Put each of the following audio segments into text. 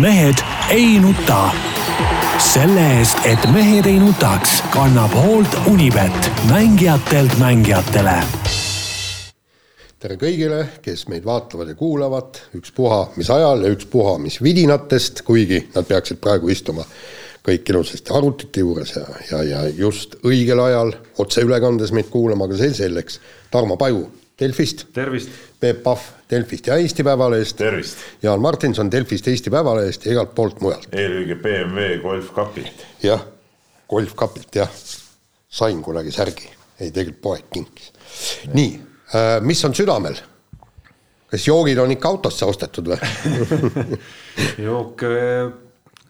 mehed ei nuta. selle eest, et mehed ei nutaks, kannab hoolt Unibet, mängijatelt mängijatele. tere kõigile, kes meid vaatavad ja kuulavad, ükspuha mis ajal ja ükspuha mis vidinatest, kuigi nad peaksid praegu istuma kõik ilusasti arvutite juures ja, ja, ja just õigel ajal otseülekandes meid kuulama, aga see selleks. Tarmo Paju Delfist. tervist. Peep Pahv Delfist ja Eesti Päevalehest. tervist. Jaan Martinson Delfist, Eesti Päevalehest ja igalt poolt mujalt. eelkõige BMW Golf Cupilt. jah, Golf Cupilt jah, sain kunagi särgi, ei tegelikult poeg kinkis. nii äh,, mis on südamel? kas joogid on ikka autosse ostetud või jooke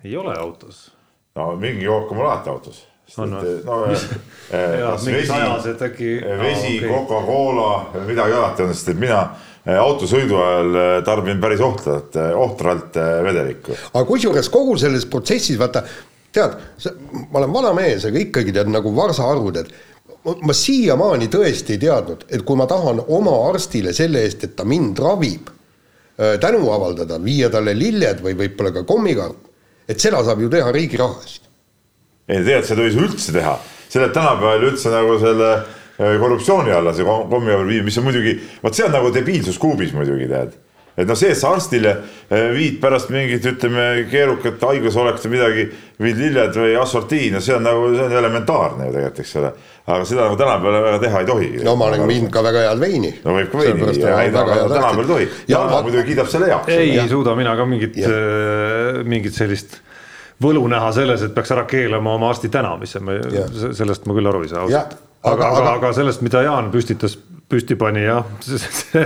ei ole autos. no mingi jook on mul alati autos on või? no kas mingid ajased äkki. vesi okay., Coca-Cola, midagi alati on, sest et mina eh, autosõidu ajal tarbin päris ohtralt, ohtralt vedelikku. aga kusjuures kogu selles protsessis vaata, tead, ma olen vana mees, aga ikkagi tead nagu varsaarvud, et ma siiamaani tõesti ei teadnud, et kui ma tahan oma arstile selle eest, et ta mind ravib, tänu avaldada, viia talle lilled või võib-olla ka kommikarp, et seda saab ju teha riigi raha eest ei tegelikult seda ei tohi üldse teha, see läheb tänapäeval üldse nagu selle äh, korruptsiooni alla, see kommiabil viimine, mis on muidugi, vot see on nagu debiilsus kuubis muidugi tead et noh, see, et sa arstile äh, viid pärast mingit, ütleme, keerukat haigusolekut või midagi, viid lilled või assortiin, no see on nagu, see on elementaarne ju tegelikult, eks ole. aga seda nagu tänapäeval väga teha ei tohi. no ma olen viinud ka väga head veini. no võib ka veini viia, aga tänapäeval ei tohi. Jaan muidugi kiidab selle heaks. ei suuda mina ka mingit, äh, mingit sellist võlu näha selles, et peaks ära keelama oma arsti tänamise, sellest ma küll aru ei saa ausalt. aga, aga, aga, aga sellest, mida Jaan püstitas, püsti pani jah, see,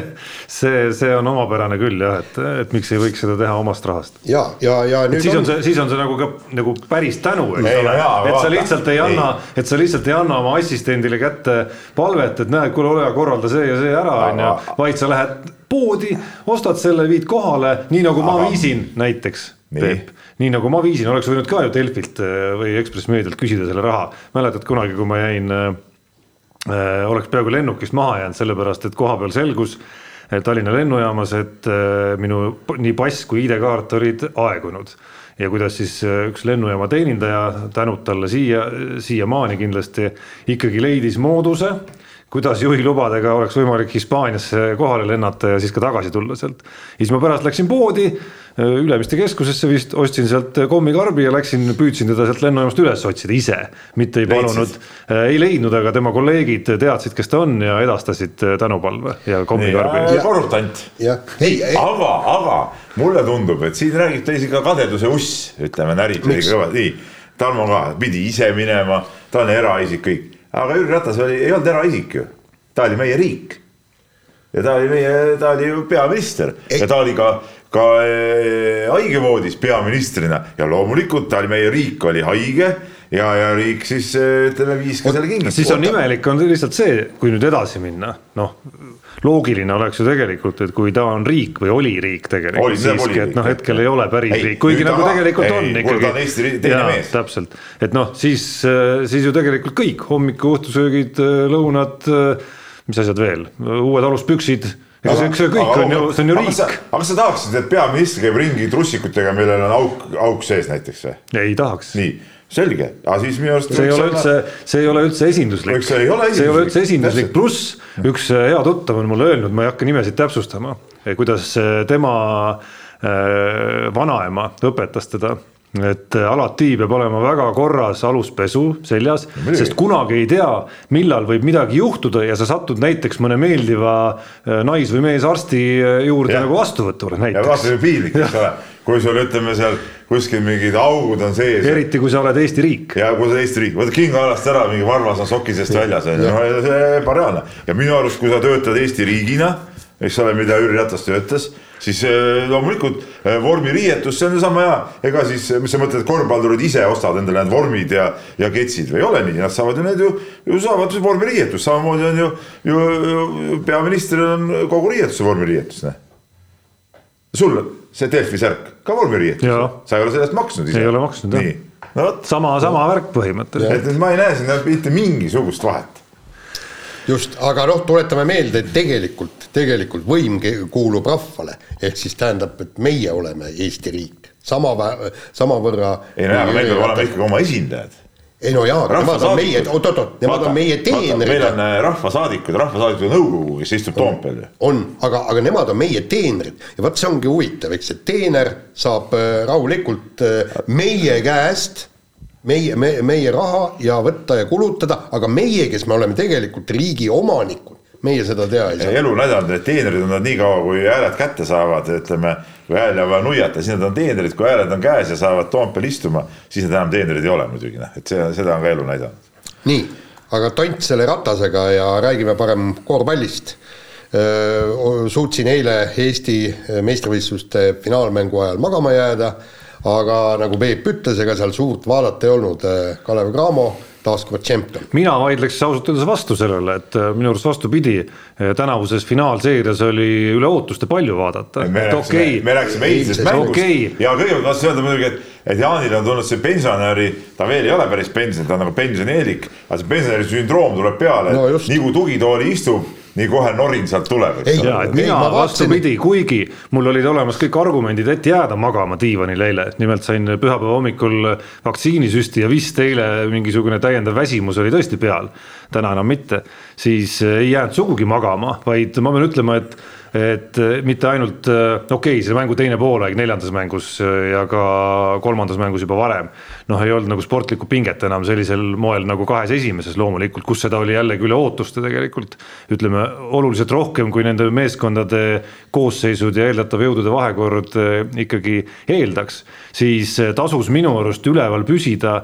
see, see on omapärane küll jah, et, et miks ei võiks seda teha omast rahast. ja, ja, ja nüüd siis on, on see, siis on see nagu ka nagu päris tänu, eks ei, ole, et sa lihtsalt ei anna, et sa lihtsalt ei anna oma assistendile kätte palvet, et näed, kuule, ole hea, korralda see ja see ära, on ju, vaid sa lähed poodi, ostad selle, viid kohale, nii nagu aga. ma viisin näiteks, Peep nii nagu ma viisin, oleks võinud ka ju Delfilt äh, või Ekspress Meedialt küsida selle raha. mäletad kunagi, kui ma jäin äh,, äh oleks peaaegu lennukist maha jäänud, sellepärast et kohapeal selgus äh, Tallinna lennujaamas, et äh, minu nii pass kui ID-kaart olid aegunud. Ja kuidas siis üks lennujaama teenindaja, tänud talle siia, siiamaani kindlasti ikkagi leidis mooduse kuidas juhilubadega oleks võimalik Hispaaniasse kohale lennata ja siis ka tagasi tulla sealt. ja siis ma pärast läksin poodi, äh, Ülemiste keskusesse vist, ostsin sealt kommikarbi ja läksin, püüdsin teda sealt lennujaamast üles otsida ise. mitte ei palunud, äh, ei leidnud, aga tema kolleegid teadsid, kes ta on ja edastasid äh, tänupalve ja kommikarbi. korrutant. aga, aga mulle tundub, et siin räägib ta isegi ka kadeduse uss, ütleme, närib kõvasti, nii. Tarmo ka pidi ise minema, ta on eraisik, kõik aga Jüri Ratas oli, ei olnud eraisik ju, ta oli meie riik. ja ta oli meie, ta oli ju peaminister ei. ja ta oli ka, ka äh, haigevoodis peaministrina ja loomulikult ta oli, meie riik oli haige ja, ja riik siis eh, ütleme viis ka selle kingituse. siis on imelik, on lihtsalt see, kui nüüd edasi minna, noh loogiline oleks ju tegelikult, et kui ta on riik või oli riik tegelikult siiski, et noh, hetkel ei ole päris ei, riik, kuigi nagu taha, tegelikult ei, on ikkagi. ta on Eesti teine mees. täpselt, et noh, siis, siis ju tegelikult kõik hommiku, õhtusöögid, lõunad, mis asjad veel, uued aluspüksid ega see, see kõik aga, on ju, see on ju riik. aga sa tahaksid, et peaminister käib ringi trussikutega, millel on auk, auk sees näiteks või? ei tahaks. nii selge, aga siis minu arust. see ei ole üldse, see ei ole üldse esinduslik. see ei ole esinduslik. see ei ole üldse esinduslik, pluss üks äh, hea tuttav on mulle öelnud, ma ei hakka nimesid täpsustama, kuidas äh, tema äh, vanaema õpetas teda et alati peab olema väga korras aluspesu seljas, sest kunagi ei tea, millal võib midagi juhtuda ja sa satud näiteks mõne meeldiva nais- või meesarsti juurde ja. nagu vastuvõtule näiteks. ja vaata, piinlik, eks ole, kui sul ütleme seal kuskil mingid augud on sees. eriti kui sa oled Eesti riik. ja kui sa oled Eesti riik, võta kingajalast ära, mingi varvas on soki seest väljas on ju, no see ebareaalne. ja minu arust, kui sa töötad Eesti riigina, eks ole, mida Jüri Ratas töötas, siis eh, loomulikult eh, vormiriietus, see on ju sama hea. ega siis, mis sa mõtled, korvpallurid ise ostavad endale need vormid ja, ja ketsid või ei ole nii, nad saavad ju need ju, ju saavad vormiriietust, samamoodi on ju, ju, ju peaministril on kogu riietuse vormiriietus, noh. Sul see Delfi särk, ka vormiriietus, sa ei ole selle eest maksnud ise. ei ole maksnud jah. no vot. sama, sama värk põhimõtteliselt. et ma ei näe siin mitte mingisugust vahet. just, aga noh, tuletame meelde, et tegelikult, tegelikult võim kuulub rahvale, ehk siis tähendab, et meie oleme Eesti riik sama, samavõrra. ei no jaa, aga meil peab olema ikkagi oma esindajad ei no jaa, nemad on meie, oot-oot-oot, nemad on meie teenrid. meil on äh, rahvasaadikud, rahvasaadikute nõukogu, kes istub Toompeal ju. on, aga, aga nemad on meie teenrid ja vot see ongi huvitav, eks, et teener saab äh, rahulikult äh, meie käest meie, me, meie raha ja võtta ja kulutada, aga meie, kes me oleme tegelikult riigi omanikud, meie seda teha ei saa. elu näidanud, et teenrid on nad nii kaua, kui hääled kätte saavad, ütleme, kui hääl jääb vaja nuiata, siis nad on teenrid, kui hääled on käes ja saavad Toompeal istuma, siis nad enam teenrid ei ole muidugi, noh, et see, seda on ka elu näidanud. nii, aga tont selle ratasega ja räägime parem korvpallist suutsin eile Eesti meistrivõistluste finaalmängu ajal magama jääda, aga nagu Peep ütles, ega seal suurt vaadata ei olnud, Kalev Cramo taaskord tšempion. mina vaidleks ausalt öeldes vastu sellele, et äh, minu arust vastupidi, äh, tänavuses finaalseerias oli üle ootuste palju vaadata. me rääkisime okay., me rääkisime eilsest mängust okay. ja kõigepealt tahtsin öelda muidugi, et, et Jaanile on tulnud see pensionäri, ta veel ei ole päris pension, ta on nagu pensionieelik, aga see pensionäri sündroom tuleb peale. No,, nii kui tugitooli istub nii kohe norin sealt tuleb, eks ole. et mina vastupidi, kuigi mul olid olemas kõik argumendid, et jääda magama diivanil eile, nimelt sain pühapäeva hommikul vaktsiinisüsti ja vist eile mingisugune täiendav väsimus oli tõesti peal, täna enam mitte, siis ei jäänud sugugi magama, vaid ma pean ütlema, et et äh, mitte ainult, äh, okei okay,, selle mängu teine poolaeg neljandas mängus äh, ja ka kolmandas mängus juba varem. noh, ei olnud nagu sportlikku pinget enam sellisel moel nagu kahes esimeses loomulikult, kus seda oli jällegi üle ootuste tegelikult. ütleme oluliselt rohkem, kui nende meeskondade koosseisud ja eeldatav jõudude vahekord ikkagi eeldaks, siis tasus minu arust üleval püsida,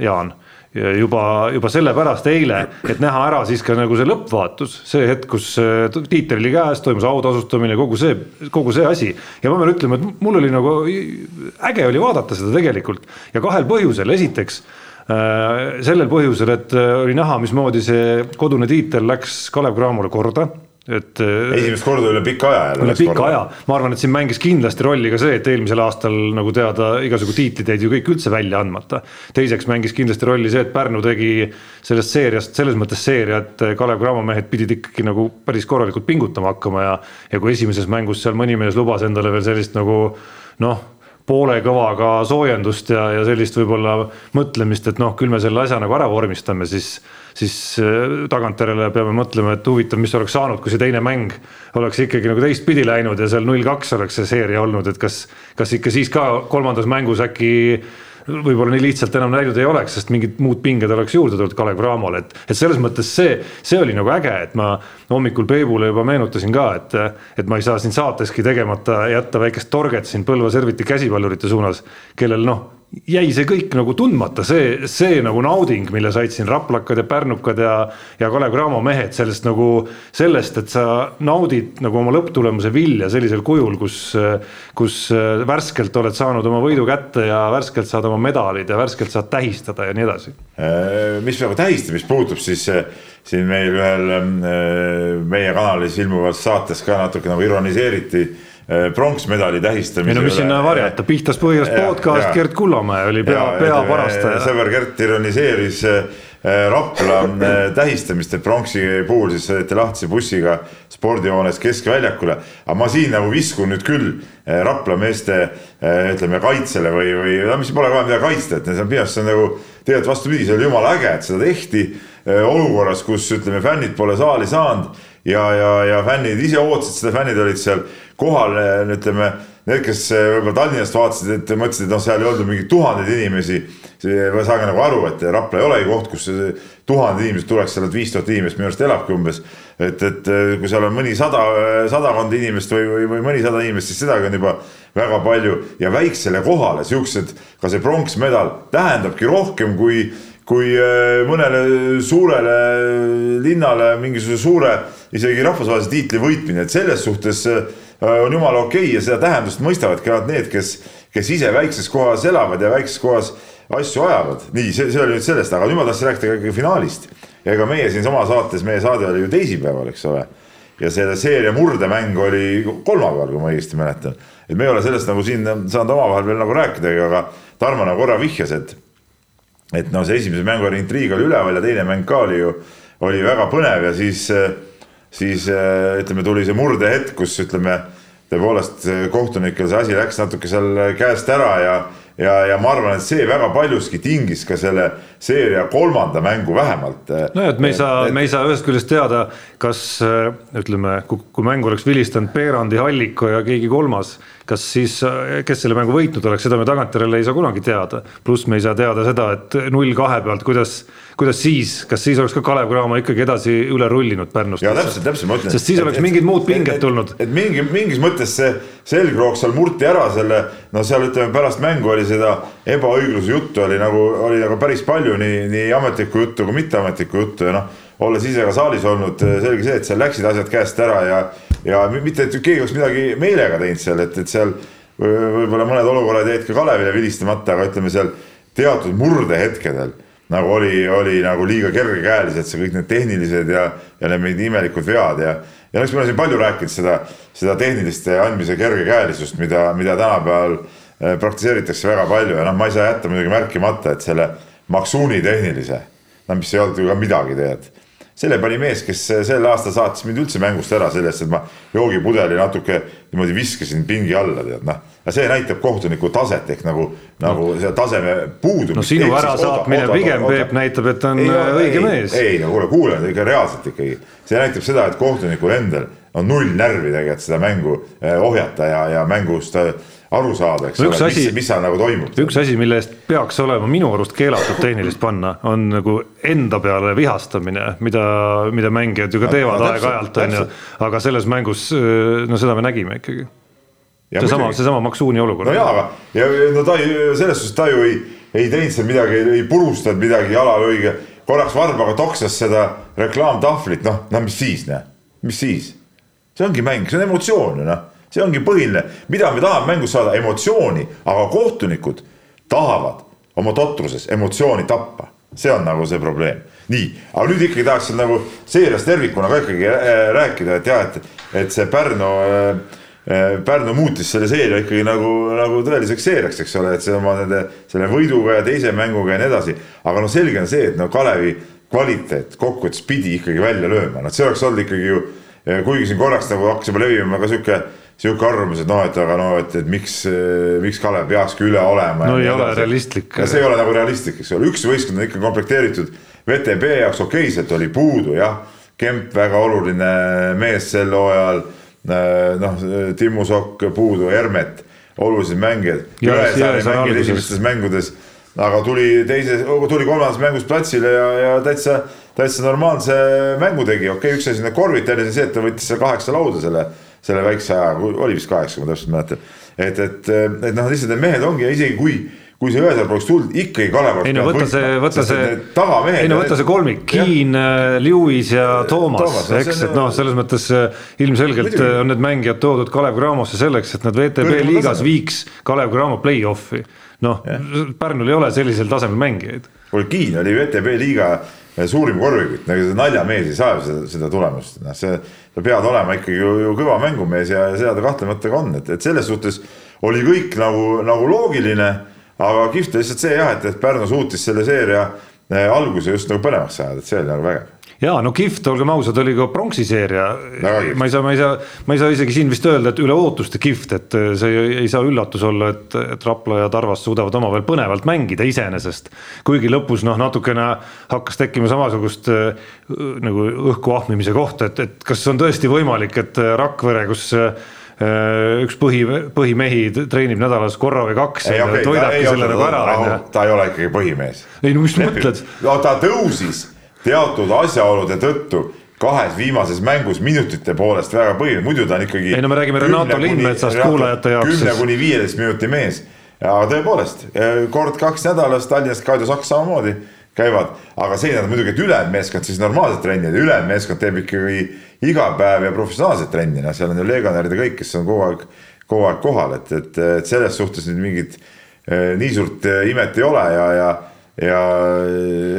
Jaan juba, juba sellepärast eile, et näha ära siis ka nagu see lõppvaatus, see hetk, kus äh, tiitel oli käes, toimus autasustamine, kogu see, kogu see asi. ja ma pean ütlema, et mul oli nagu äge oli vaadata seda tegelikult. Ja kahel põhjusel, esiteks äh, sellel põhjusel, et äh, oli näha, mismoodi see kodune tiitel läks Kalev Cramole korda et. Äh, esimest korda üle pika aja jälle. üle pika aja, ma arvan, et siin mängis kindlasti rolli ka see, et eelmisel aastal nagu teada, igasugu tiitlid jäid ju kõik üldse välja andmata. teiseks mängis kindlasti rolli see, et Pärnu tegi sellest seeriast selles mõttes seeria, et Kalev Cramo mehed pidid ikkagi nagu päris korralikult pingutama hakkama ja. ja kui esimeses mängus seal mõni mees lubas endale veel sellist nagu noh poole kõvaga soojendust ja, ja sellist võib-olla mõtlemist, et noh, küll me selle asja nagu ära vormistame, siis siis äh, tagantjärele peame mõtlema, et huvitav, mis oleks saanud, kui see teine mäng oleks ikkagi nagu teistpidi läinud ja seal null kaks oleks see seeria olnud, et kas, kas ikka siis ka kolmandas mängus äkki võib-olla nii lihtsalt enam läinud ei oleks, sest mingid muud pinged oleks juurde tulnud Kalev Cramole, et, et selles mõttes see, see oli nagu äge, et ma hommikul Peebule juba meenutasin ka, et, et ma ei saa siin saateski tegemata jätta väikest torget siin Põlva Serviti käsipallurite suunas, kellel noh jäi see kõik nagu tundmata, see, see nagu nauding, mille said siin raplakad ja pärnukad ja, ja Kalev Cramo mehed sellest nagu, sellest, et sa naudid nagu oma lõpptulemuse vilja sellisel kujul, kus, kus värskelt oled saanud oma võidu kätte ja värskelt saad oma medalid ja värskelt saad tähistada ja nii edasi. Äh, mis nagu tähistamist puutub, siis äh, siin meil ühel äh, meie kanalis ilmuvas saates ka natuke nagu ironiseeriti Äh, pronksmedali tähistamisele. ei no mis sinna varjata, Pihtas Põhjas podcast, Gert Kullamäe oli pea, peaparastaja. sõber Gert ironiseeris äh, Rapla äh, tähistamist, et pronksi puhul siis sõideti lahtise bussiga spordihoones keskväljakule. aga ma siin nagu viskun nüüd küll Rapla meeste ütleme kaitsele või, või no mis pole vaja midagi kaitsta, et see on minu arust see on nagu tegelikult vastupidi, see oli jumala äge, et seda tehti olukorras, kus ütleme, fännid pole saali saanud ja, ja, ja fännid ise ootasid seda, fännid olid seal kohal, ütleme, need, kes võib-olla Tallinnast vaatasid, et mõtlesid, et noh, seal ei olnud mingeid tuhandeid inimesi. saage nagu aru, et Rapla ei olegi koht, kus tuhanded inimesed tuleks, seal on viis tuhat inimest minu arust elabki umbes. et, et kui seal on mõni sada, sadakond inimest või, või, või mõnisada inimest, siis sedagi on juba väga palju ja väiksele kohale siuksed, ka see pronksmedal tähendabki rohkem kui kui mõnele suurele linnale mingisuguse suure isegi rahvusvahelise tiitli võitmine, et selles suhtes äh, on jumala okei okay ja seda tähendust mõistavadki ainult need, kes, kes ise väikses kohas elavad ja väikses kohas asju ajavad. nii, see, see oli nüüd sellest, aga nüüd ma tahtsin rääkida ka finaalist. ja ega meie siinsamas saates, meie saade oli ju teisipäeval, eks ole. ja selle seeria murdemäng oli kolmapäeval, kui ma õigesti mäletan. et me ei ole sellest nagu siin saanud omavahel veel nagu rääkidagi, aga Tarmo nagu korra vihjas, et et noh, see esimese mängu intriig oli üleval ja teine mäng ka oli ju, oli väga põnev ja siis, siis ütleme, tuli see murdehetk, kus ütleme tõepoolest kohtunikel see asi läks natuke seal käest ära ja ja, ja ma arvan, et see väga paljuski tingis ka selle seeria kolmanda mängu vähemalt. no et me ei saa, me ei saa ühest küljest teada, kas ütleme, kui mängu oleks vilistanud Peerandi, Halliko ja keegi kolmas, kas siis, kes selle mängu võitnud oleks, seda me tagantjärele ei saa kunagi teada. pluss me ei saa teada seda, et null kahe pealt, kuidas kuidas siis, kas siis oleks ka Kalev Cramo ikkagi edasi üle rullinud Pärnust? jaa, täpselt, täpselt ma ütlen. sest siis et, oleks mingid muud pinged tulnud. et mingi, mingis mõttes see selgroog seal murti ära selle, no seal ütleme pärast mängu oli seda ebaõigluse juttu oli nagu, oli nagu päris palju nii, nii ametlikku juttu kui mitteametlikku juttu ja noh, olles ise ka saalis olnud, selge see, et seal läksid asjad käest ära ja, ja mitte, et keegi oleks midagi meelega teinud seal, et, et seal võib-olla mõned olukorrad jäid ka Kalevile vilistamata, aga ütleme seal teatud murdehetkedel nagu oli, oli nagu liiga kergekäelised, see kõik need tehnilised ja, ja need mingid imelikud vead ja, ja eks me oleme siin palju rääkinud seda, seda tehniliste andmise kergekäelisust, mida, mida tänapäeval eh, praktiseeritakse väga palju ja noh, ma ei saa jätta muidugi märkimata, et selle Maksuuni tehnilise, no mis ei olnud ju ka midagi tegelikult selle pani mees, kes sel aastal saatis mind üldse mängust ära sellest, et ma joogipudeli natuke niimoodi viskasin pingi alla, tead noh. aga see näitab kohtuniku taset ehk nagu, nagu see taseme puudumist. no sinu ärasaatmine pigem, Peep, näitab, et on ei, õige ei, mees. ei no kuule, kuule ikka reaalselt ikkagi, see näitab seda, et kohtunikul endal on null närvi tegelikult seda mängu eh, ohjata ja, ja mängust äh, aru saada, eks ole, mis, mis seal nagu toimub. üks asi, mille eest peaks olema minu arust keelatud tehnilist panna, on nagu enda peale vihastamine, mida, mida mängijad ju ka teevad aeg-ajalt, on ju. aga selles mängus, no seda me nägime ikkagi. seesama, seesama Maksuuni olukord. no jaa, aga ja no ta ei, selles suhtes ta ju ei, ei teinud seal midagi, ei purustanud midagi jalalõige, korraks varbaga toksas seda reklaamtahvlit, noh, no mis siis, noh, mis siis? see ongi mäng, see on emotsioon ju noh see ongi põhiline, mida me tahame mängus saada, emotsiooni, aga kohtunikud tahavad oma totruses emotsiooni tappa, see on nagu see probleem. nii, aga nüüd ikkagi tahaks nagu seeriast tervikuna ka ikkagi äh, rääkida, et jah, et, et see Pärnu äh, äh, Pärnu muutis selle seeria ikkagi nagu, nagu tõeliseks seeriaks, eks ole, et see oma nende selle võiduga ja teise mänguga ja nii edasi. aga noh, selge on see, et no Kalevi kvaliteet kokkuvõttes pidi ikkagi välja lööma, noh, see oleks olnud ikkagi ju, kuigi siin korraks nagu hakkas juba levima ka sihuke sihuke arvamus, et noh, et aga no, et, et miks, miks Kalev peakski üle olema. no ei ole realistlik. see ei ole nagu realistlik, eks ole, üks võistkond on ikka komplekteeritud VTB jaoks okeiselt oli puudu jah. Kemp väga oluline mees sel hooajal. noh, Timmu Sokk puudu, Hermet, olulised mängijad. Esimestes mängudes, aga tuli teises, tuli kolmandas mängus platsile ja, ja täitsa, täitsa normaalse mängu tegi, okei okay,, üks asi, need korvid, teine asi see, et ta võttis seal kaheksa lauda selle selle väikse aja, oli vist kaheksa, ma täpselt mäletan. et, et, et noh, lihtsalt need mehed ongi ja isegi kui kui see Jõesaar poleks tulnud, ikkagi Kalev oleks. ei no võta see, võta see, ei no võta see kolmik, Keen, äh, Lewis ja Toomas, eks, et noh, selles mõttes äh, ilmselgelt Muidugi. on need mängijad toodud Kalev Cramosse selleks, et nad VTB liigas viiks Kalev Cramo play-off'i. noh, Pärnul ei ole sellisel tasemel mängijaid. kuule, Keen oli VTB liiga suurim korvikütt, nagu see naljamees ei saa seda, seda tulemust, noh see, sa pead olema ikkagi ju, ju kõva mängumees ja, ja seda ta kahtlemata ka on, et, et selles suhtes oli kõik nagu, nagu loogiline. aga kihvt lihtsalt see jah, et, et Pärnu suutis selle seeria eh, alguse just nagu põnevaks ajada, et see oli nagu vägev ja no kihvt, olgem ausad, oli ka pronksi seeria. ma ei saa, ma ei saa, ma ei saa isegi siin vist öelda, et üle ootuste kihvt, et äh, see ei, ei saa üllatus olla, et, et Rapla ja Tarvas suudavad omavahel põnevalt mängida iseenesest. kuigi lõpus noh, natukene hakkas tekkima samasugust äh, nagu õhku ahmimise kohta, et, et kas on tõesti võimalik, et äh, Rakvere, kus üks põhi, põhimehi treenib nädalas korra või kaks. okay,, ta, ei, ta, ta ei ole ikkagi põhimees. ei no mis sa mõtled? no ta tõusis teatud asjaolude tõttu kahes viimases mängus minutite poolest väga põhiline, muidu ta on ikkagi. ei no me räägime Renato Lindmetsast kuulajate jaoks. kümne kuni viieteist minuti mees ja tõepoolest kord kaks nädalas Tallinnast Kaido Saks samamoodi käivad, aga see ei tähenda muidugi, et ülejäänud meeskond siis normaalset trenni, ülejäänud meeskond teeb ikkagi iga päev ja professionaalset trenni, noh, seal on ju legionärid ja kõik, kes on kogu aeg, kogu aeg kohal, et, et, et selles suhtes nüüd mingit eh, nii suurt eh, imet ei ole ja, ja ja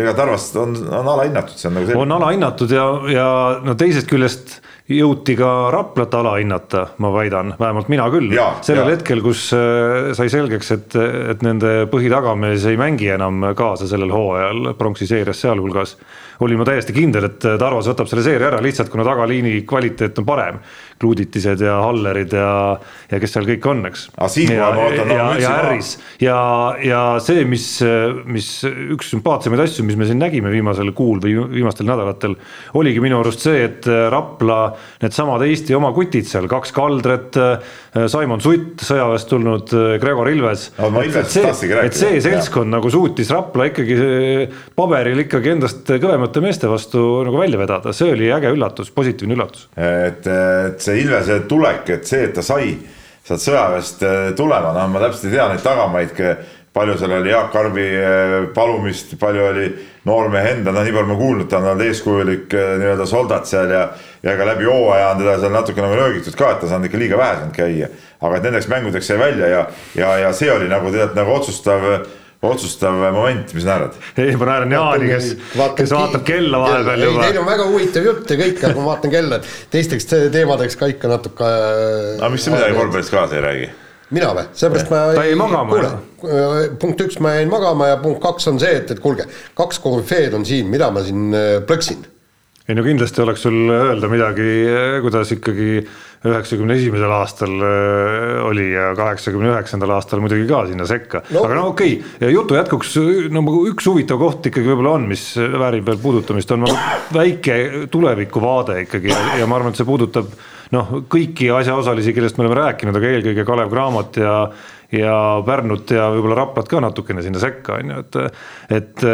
ega Tarvast on, on alahinnatud, see on nagu selline. on alahinnatud ja, ja no teisest küljest jõuti ka Raplat alahinnata, ma väidan, vähemalt mina küll. sellel ja. hetkel, kus äh, sai selgeks, et, et nende põhitagamees ei mängi enam kaasa sellel hooajal pronksi seerias sealhulgas olin ma täiesti kindel, et Tarvas võtab selle seeria ära lihtsalt kuna tagaliini kvaliteet on parem. Kluutitised ja Hallerid ja, ja kes seal kõik on, eks. ootan nagu ja Harris ja, ja see, mis, mis üks sümpaatsemaid asju, mis me siin nägime viimasel kuul või viimastel nädalatel, oligi minu arust see, et Rapla needsamad Eesti oma kutid seal, kaks Kaldret, Saimon Sutt, sõjaväest tulnud Gregor Ilves no,. et, see, et see seltskond ja. nagu suutis Rapla ikkagi paberil ikkagi endast kõvemate meeste vastu nagu välja vedada, see oli äge üllatus, positiivne üllatus. et, et see Ilvese tulek, et see, et ta sai sealt sõjaväest äh, tulema, noh, ma täpselt ei tea neid tagamaid, palju seal oli Jaak Arvi äh, palumist, palju oli noormehe enda, noh, nii palju ma kuulnud, ta on olnud eeskujulik äh, nii-öelda soldat seal ja ja ka läbi hooaja on teda seal natuke nagu nöögitud ka, et ta saanud ikka liiga vähe saanud käia. aga et nendeks mängudeks jäi välja ja, ja, ja see oli nagu tead nagu otsustav otsustav moment, mis naerad? ei, ma naeran Jaani, kes, kes vaatab kella vahepeal juba. Teil on väga huvitav jutt ja kõik, aga ma vaatan kella, et teisteks teemadeks ka ikka natuke. aga miks sa midagi korvpallist kaasa ei räägi? mina või, seepärast ma ta jäi magama kuule, punkt üks, ma jäin magama ja punkt kaks on see, et, et kuulge, kaks korüfeed on siin, mida ma siin äh, plõksin ei no kindlasti oleks sul öelda midagi, kuidas ikkagi üheksakümne esimesel aastal äh, oli ja kaheksakümne üheksandal aastal muidugi ka sinna sekka. No.. aga no okei okay,, jutu jätkuks no üks huvitav koht ikkagi võib-olla on, mis väärib veel puudutamist, on väike tulevikuvaade ikkagi ja, ja ma arvan, et see puudutab noh, kõiki asjaosalisi, kellest me oleme rääkinud, aga eelkõige Kalev Cramot ja ja Pärnut ja võib-olla Raplat ka natukene sinna sekka, on ju, et, et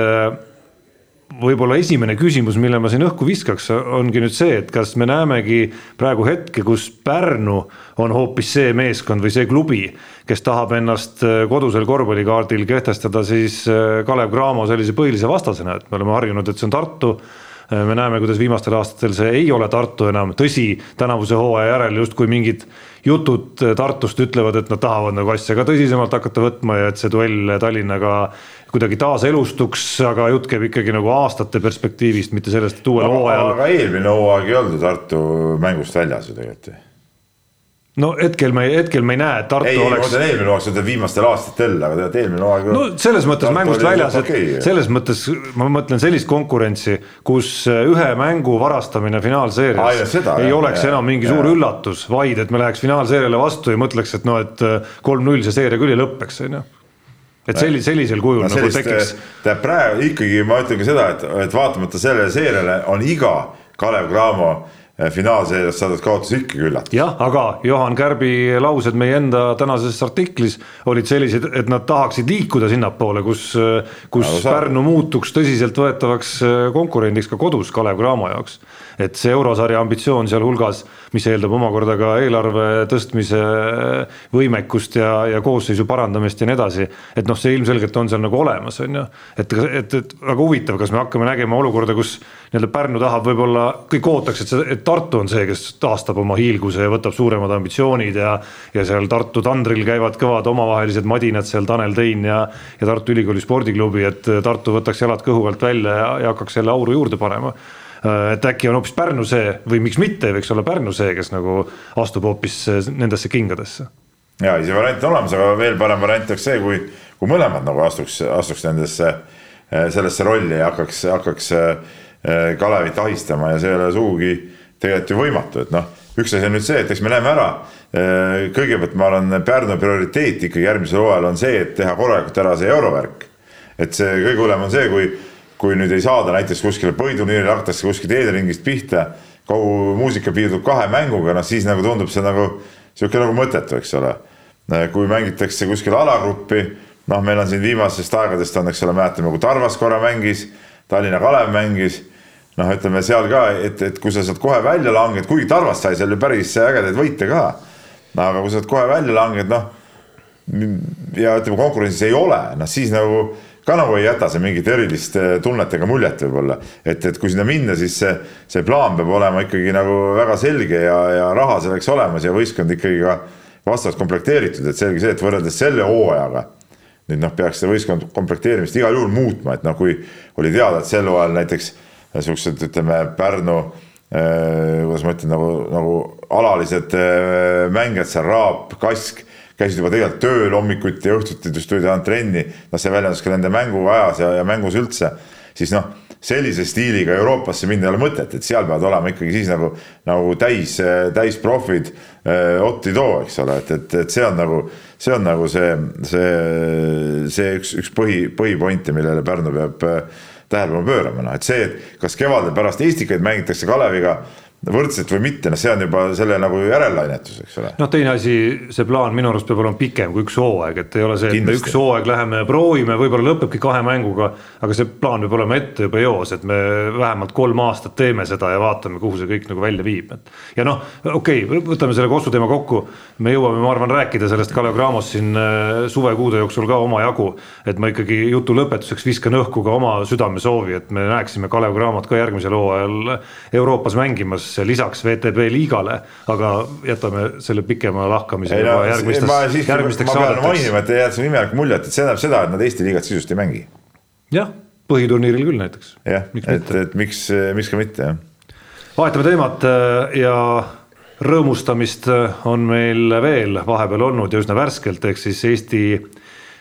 võib-olla esimene küsimus, mille ma siin õhku viskaks, ongi nüüd see, et kas me näemegi praegu hetke, kus Pärnu on hoopis see meeskond või see klubi, kes tahab ennast äh, kodusel korvpallikaardil kehtestada siis äh, Kalev Cramo sellise põhilise vastasena, et me oleme harjunud, et see on Tartu. Äh, me näeme, kuidas viimastel aastatel see ei ole Tartu enam, tõsi, tänavuse hooaja järel justkui mingid jutud Tartust ütlevad, et nad tahavad nagu asja ka tõsisemalt hakata võtma ja et see duell Tallinnaga kuidagi taaselustuks, aga jutt käib ikkagi nagu aastate perspektiivist, mitte sellest, et uuel hooajal. aga eelmine hooaeg ei olnud ju Tartu mängust väljas ju tegelikult ju no hetkel me, hetkel me ei näe, et Tartu ei, oleks. ei, ma mõtlen eelmine hooaeg, sa ütled viimastel aastatel, aga tead eelmine hooaeg. no selles mõttes Tartu mängust väljas, et okay, selles mõttes ma mõtlen sellist konkurentsi, kus ühe mängu varastamine finaalseerias ei jah, oleks jah, enam mingi jah. suur üllatus, vaid et me läheks finaalseeriale vastu ja mõtleks, et noh, et kolm-null see seeria küll ei lõpeks, on ju et selli-, sellisel kujul no, nagu tekiks. tähendab praegu ikkagi ma ütlen ka seda, et, et vaatamata sellele seeriale on iga Kalev Cramo eh, finaalseerias saadud kaotus ikkagi üllatus. jah, aga Johan Kärbi laused meie enda tänases artiklis olid sellised, et nad tahaksid liikuda sinnapoole, kus, kus no, Pärnu muutuks tõsiseltvõetavaks konkurendiks ka kodus Kalev Cramo jaoks et see eurosarja ambitsioon sealhulgas, mis eeldab omakorda ka eelarve tõstmise võimekust ja, ja koosseisu parandamist ja nii edasi. et noh, see ilmselgelt on seal nagu olemas, on ju, et, et, et väga huvitav, kas me hakkame nägema olukorda, kus nii-öelda Pärnu tahab võib-olla, kõik ootaks, et see, et Tartu on see, kes taastab oma hiilguse ja võtab suuremad ambitsioonid ja ja seal Tartu tandril käivad kõvad omavahelised madinad seal, Tanel Tein ja ja Tartu Ülikooli spordiklubi, et Tartu võtaks jalad kõhu alt välja ja, ja hakkaks jälle auru juurde panema et äkki on hoopis Pärnu see või miks mitte, võiks olla Pärnu see, kes nagu astub hoopis äh, nendesse kingadesse. ja see variant on olemas, aga veel parem variant oleks see, kui, kui mõlemad nagu astuks, astuks nendesse, äh, sellesse rolli ja hakkaks, hakkaks Kalevit ahistama ja see ei ole sugugi tegelikult ju võimatu, et noh, üks asi on nüüd see, et eks me näeme ära. kõigepealt ma arvan, Pärnu prioriteet ikkagi järgmisel hooajal on see, et teha korralikult ära see eurovärk. et see kõige hullem on see, kui kui nüüd ei saada näiteks kuskile põhiturniirile, hakatakse kuskilt eedringist pihta, kogu muusika piirdub kahe mänguga, noh siis nagu tundub see nagu sihuke nagu mõttetu, eks ole. kui mängitakse kuskil alagruppi, noh, meil on siin viimasest aegadest on, eks ole, mäletame, kui Tarvas korra mängis, Tallinna Kalev mängis noh, ütleme seal ka, et, et kui sa sealt kohe välja langed, kuigi Tarvas sai seal ju päris ägedaid võite ka. aga kui sa sealt kohe välja langed, noh ja ütleme, konkurentsis ei ole, noh siis nagu ka nagu ei jäta see mingit erilist eh, tunnet ega muljet võib-olla. et, et kui sinna minna, siis see, see plaan peab olema ikkagi nagu väga selge ja, ja raha selleks olemas ja võistkond ikkagi ka vastavalt komplekteeritud, et selge see, et võrreldes selle hooajaga nüüd noh, peaks seda võistkond komplekteerimist igal juhul muutma, et noh, kui oli teada, et sel hooajal näiteks siuksed, ütleme Pärnu äh,, kuidas ma ütlen, nagu, nagu alalised äh, mängijad seal, Raap, Kask käisid juba tegelikult tööl hommikuti ja õhtuti just tulid ainult trenni, noh, see väljendus ka nende mänguajas ja, ja mängus üldse, siis noh, sellise stiiliga Euroopasse minna ei ole mõtet, et seal peavad olema ikkagi siis nagu, nagu täis, täisprofid eh, Otti too, eks ole, et, et, et see on nagu, see on nagu see, see, see üks, üks põhi, põhipointe, millele Pärnu peab eh, tähelepanu pöörama, noh, et see, et kas kevadel pärast Estikaid mängitakse Kaleviga võrdselt või mitte, noh, see on juba selle nagu järellainetus, eks ole. noh, teine asi, see plaan minu arust peab olema pikem kui üks hooaeg, et ei ole see, et me üks hooaeg läheme proovime, võib-olla lõpebki kahe mänguga, aga see plaan peab olema ette juba eos, et me vähemalt kolm aastat teeme seda ja vaatame, kuhu see kõik nagu välja viib, et. ja noh, okei okay,, võtame selle Kossu teema kokku, me jõuame, ma arvan, rääkida sellest Kalev Cramos siin äh, suvekuude jooksul ka omajagu. et ma ikkagi jutu lõpetuseks viskan õhku ka oma südamesoovi, et me näeksime Kalev Cramot ka järgmisel hooajal Euroopas mängimas lisaks VTB liigale, aga jätame selle pikema lahkamise ei, juba no, järgmisteks, järgmisteks saadeteks. mainima, et jäetakse imelik mulje, et see tähendab seda, et nad Eesti liigat sisust ei mängi. jah, põhiturniiril küll näiteks. jah, et, et miks, miks ka mitte, jah. vahetame teemat äh, ja rõõmustamist äh, on meil veel vahepeal olnud ja üsna värskelt, ehk siis Eesti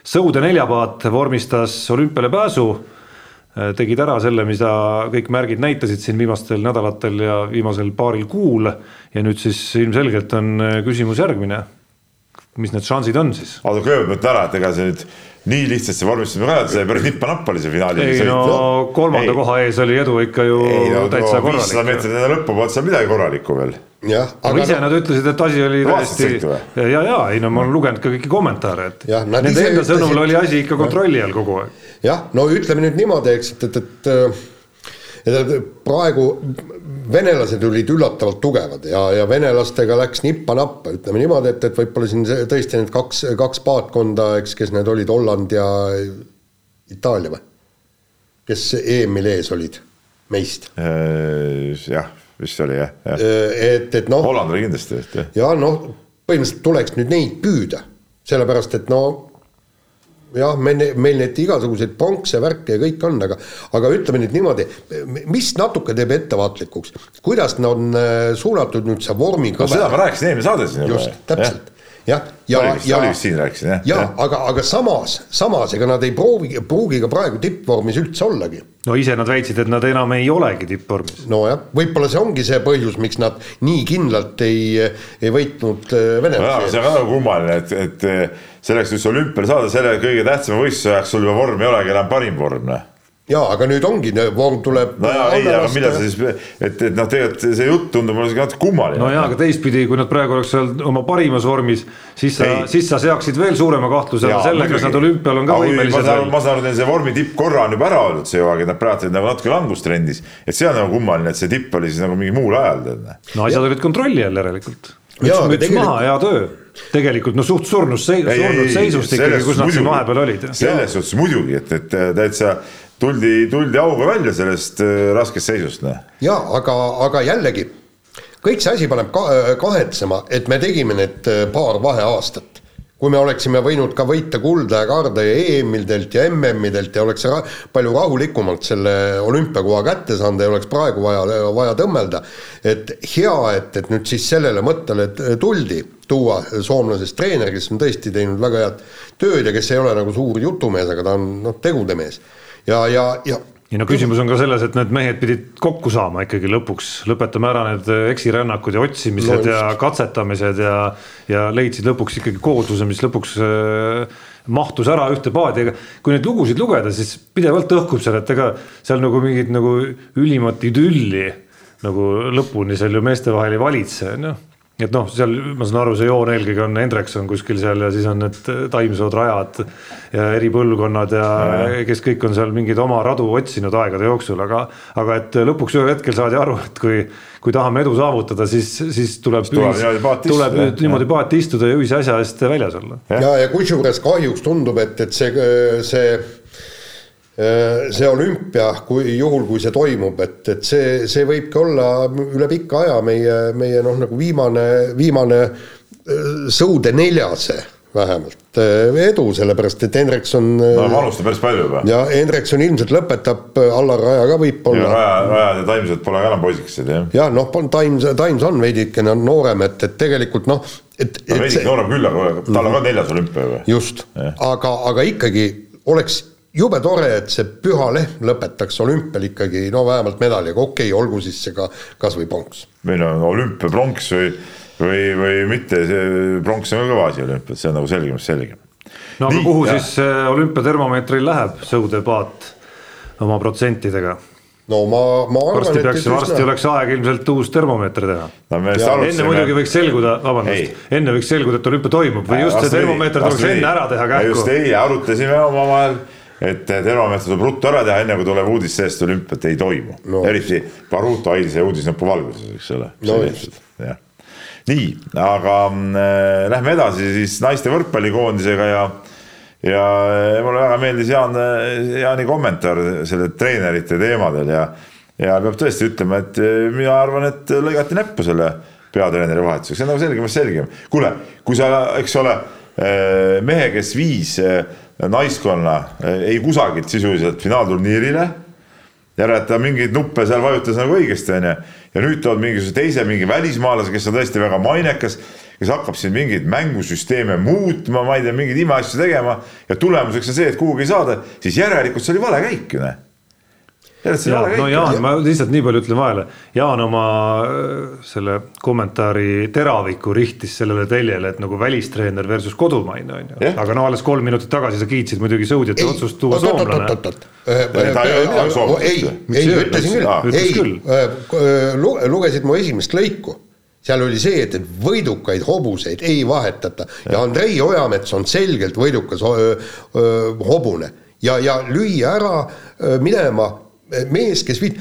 sõude neljapaat vormistas olümpiale pääsu tegid ära selle, mida kõik märgid näitasid siin viimastel nädalatel ja viimasel paaril kuul. ja nüüd siis ilmselgelt on äh, küsimus järgmine. mis need šansid on siis? oota, kõigepealt ma ütlen ära, et ega see nüüd nii lihtsasti vormistasime ka, et see päris nippa-napp oli see finaali. ei no kolmanda ei. koha ees oli edu ikka ju ei, no, täitsa korralik. viissada meetrit enne lõppu polnud seal midagi korralikku veel jah, aga ise no, nad ütlesid, et asi oli täiesti ja, ja ei no ma olen lugenud ka kõiki kommentaare, et ja, nende enda ütlesid... sõnul oli asi ikka kontrolli all kogu aeg jah, no ütleme nüüd niimoodi, eks, et, et, et et praegu venelased olid üllatavalt tugevad ja, ja venelastega läks nippa-nappa, ütleme niimoodi, et, et võib-olla siin tõesti need kaks, kaks paatkonda, eks, kes need olid, Holland ja Itaalia või? kes EM-il ees olid meist? Äh, jah, vist oli jah, jah.. Äh, et, et noh. Holland oli kindlasti vist jah. ja noh, põhimõtteliselt tuleks nüüd neid püüda, sellepärast et no jah, meil, meil neid igasuguseid pronkse, värke ja kõik on, aga aga ütleme nüüd niimoodi, mis natuke teeb ettevaatlikuks, kuidas nad on äh, suunatud nüüd see vormikõver no,. seda ma rääkisin siin juba. just, täpselt jah, ja, ja, ja, jah. ja, ja aga, aga samas, samas ega nad ei proovi, pruugi ka praegu tippvormis üldse ollagi. no ise nad väitsid, et nad enam ei olegi tippvormis. nojah, võib-olla see ongi see põhjus, miks nad nii kindlalt ei, ei võitnud äh, venelasi. see on väga kummaline, et, et selleks, et olümpiale saada, selle kõige tähtsama võistluse ajaks sul juba vorm ei olegi enam parim vorm, noh jaa, aga nüüd ongi, vorm tuleb. no jaa, ei, aga millal sa siis, et, et noh, tegelikult see jutt tundub mulle natuke kummaline. no jaa, aga teistpidi, kui nad praegu oleks seal oma parimas vormis, siis sa, siis sa seaksid veel suurema kahtluse alla selle, kas nad olümpial on ka võimelised. ma saan aru, et see vormi tipp korra on juba ära öeldud see hooaeg, et nad praegu olid nagu natuke langustrendis. et see on nagu kummaline, et see tipp oli siis nagu mingi muul ajal, no asjad olid kontrolli all järelikult. müts, müts maha, hea töö tegelikult no suht surnud seis, surnud seisust ikkagi, kus nad siin vahepeal olid. selles suhtes muidugi, et, et täitsa tuldi, tuldi auga välja sellest äh, raskest seisust, noh. jaa, aga, aga jällegi, kõik see asi paneb ka, kahetsema, et me tegime need äh, paar vaheaastat kui me oleksime võinud ka võita kulda ja kaarde ja EM-idelt ja MM-idelt ja oleks ra palju rahulikumalt selle olümpiakoha kätte saanud, ei oleks praegu vaja, vaja tõmmelda. et hea, et, et nüüd siis sellele mõttele tuldi, tuua soomlasest treener, kes on tõesti teinud väga head tööd ja kes ei ole nagu suur jutumees, aga ta on noh, tegude mees. Ja, ja, ja. Ei no küsimus on ka selles, et need mehed pidid kokku saama ikkagi lõpuks, lõpetame ära need eksirännakud ja otsimised no, ja katsetamised ja ja leidsid lõpuks ikkagi koosluse, mis lõpuks äh, mahtus ära ühte paadi, ega kui neid lugusid lugeda, siis pidevalt õhkub seal, et ega seal nagu mingit nagu ülimat idülli nagu lõpuni seal ju meeste vahel ei valitse, noh et noh, seal ma saan aru, see joon eelkõige on Hendrikson kuskil seal ja siis on need taimsood rajad ja eri põlvkonnad ja, ja kes kõik on seal mingeid oma radu otsinud aegade jooksul, aga, aga et lõpuks ühel hetkel saadi aru, et kui, kui tahame edu saavutada, siis, siis tuleb, ühis, tuleb nüüd niimoodi paati istuda ja ühise asja eest väljas olla. ja, ja, ja kusjuures kahjuks tundub, et, et see, see Äh, see olümpia, kui juhul, kui see toimub, et, et see, see võibki olla üle pika aja meie, meie noh, nagu viimane, viimane äh, sõude neljase vähemalt äh, edu, sellepärast et Hendrikson. no manustab päris palju juba. ja Hendrikson ilmselt lõpetab, Allar Raja ka võib-olla. Raja, Rajad ja Taimsed pole ka enam poisikesed jah. jah, noh, Taims, Taims on veidikene noorem, et, et tegelikult noh, et. veidike noorem küll, aga tal on ka neljas olümpia juba. just, aga, aga ikkagi oleks jube tore, et see püha lehm lõpetaks olümpial ikkagi no vähemalt medaliga, okei okay,, olgu siis see ka kasvõi pronks. või no olümpiapronks või, või, või mitte, see pronks on ka kõva asi olümpiat, see on nagu selgem, selgem. no aga Nii, kuhu ja. siis äh, olümpiatermomeetril läheb sõudepaat oma protsentidega? no ma, ma arvan, varsti peaks, varsti oleks aeg ilmselt uus termomeeter teha no,. enne muidugi võiks selguda, vabandust, enne võiks selguda, et olümpia toimub või just see termomeeter tuleks enne ära teha kähku. just eile arutasime omavahel, et termomeeter tuleb ruttu ära teha, enne kui tuleb uudis sellest, olümpiat ei toimu. No.. eriti Baruto eilse uudisnäpu valguses, eks ole. No,. nii, aga äh, lähme edasi siis naiste võrkpallikoondisega ja ja mulle väga meeldis Jaan, Jaani kommentaar selle treenerite teemadel ja, ja peab tõesti ütlema, et mina arvan, et lõigati näppu selle peatreeneri vahetuseks, see on nagu selgemast selgem. kuule, kui sa, eks ole, mehe, kes viis naiskonna ei kusagilt sisuliselt finaalturniirile, järelikult ta mingeid nuppe seal vajutas nagu õigesti, onju, ja nüüd tood mingisuguse teise mingi välismaalase, kes on tõesti väga mainekas kes hakkab siin mingeid mängusüsteeme muutma, ma ei tea, mingeid imeasju tegema. Ja tulemuseks on see, et kuhugi ei saada, siis järelikult see oli vale käik ju, noh Ja, no Jaan, ma lihtsalt nii palju ütlen vahele, Jaan oma äh, selle kommentaari teraviku rihtis sellele teljele, et nagu välistreener versus kodumaine on ju, aga no alles kolm minutit tagasi sa kiitsid muidugi sõudjate otsust tuua soomlane. ei, ei ütlesin küll, ei, lugesid mu esimest lõiku. Seal oli see, et, võidukaid hobuseid ei vahetata. Ja, ja Andrei Ojamets on selgelt võidukas hobune. Ja, ja lüüa ära minema mees, kes viit-.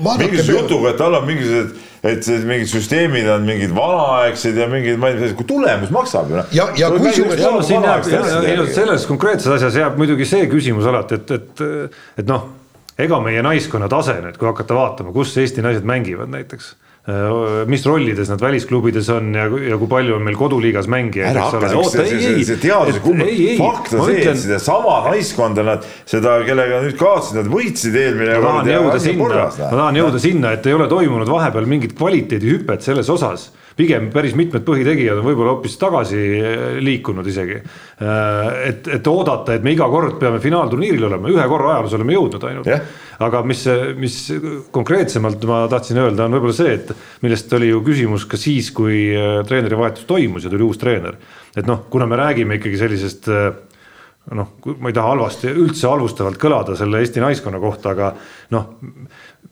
mingisuguse jutuga, et tal on mingisugused, et mingid süsteemid on mingid vanaaegsed ja mingid, ma ei tea, kui tulemus maksab ju noh. ja, ja kusjuures. selles konkreetses asjas jääb muidugi see küsimus alati, et, et, et noh, ega meie naiskonna tase nüüd, kui hakata vaatama, kus Eesti naised mängivad näiteks mis rollides nad välisklubides on ja, ja kui palju on meil koduliigas mängijaid. hakka siukse, see, see, see teaduse kumma, fakt on see, et sedasama naiskonda nad, seda, kellega nüüd kaotasid, nad võitsid eelmine ma tahan jõuda sinna, ma tahan jõuda sinna, et ei ole toimunud vahepeal mingit kvaliteedihüpet selles osas pigem päris mitmed põhitegijad on võib-olla hoopis tagasi äh, liikunud isegi. Äh, et, et oodata, et me iga kord peame finaalturniiril olema, ühe korra ajaloos oleme jõudnud ainult yeah aga mis, mis konkreetsemalt ma tahtsin öelda, on võib-olla see, et millest oli ju küsimus ka siis, kui äh, treenerivahetus toimus ja tuli uus treener. et noh, kuna me räägime ikkagi sellisest noh, ma ei taha halvasti, üldse halvustavalt kõlada selle Eesti naiskonna kohta, aga noh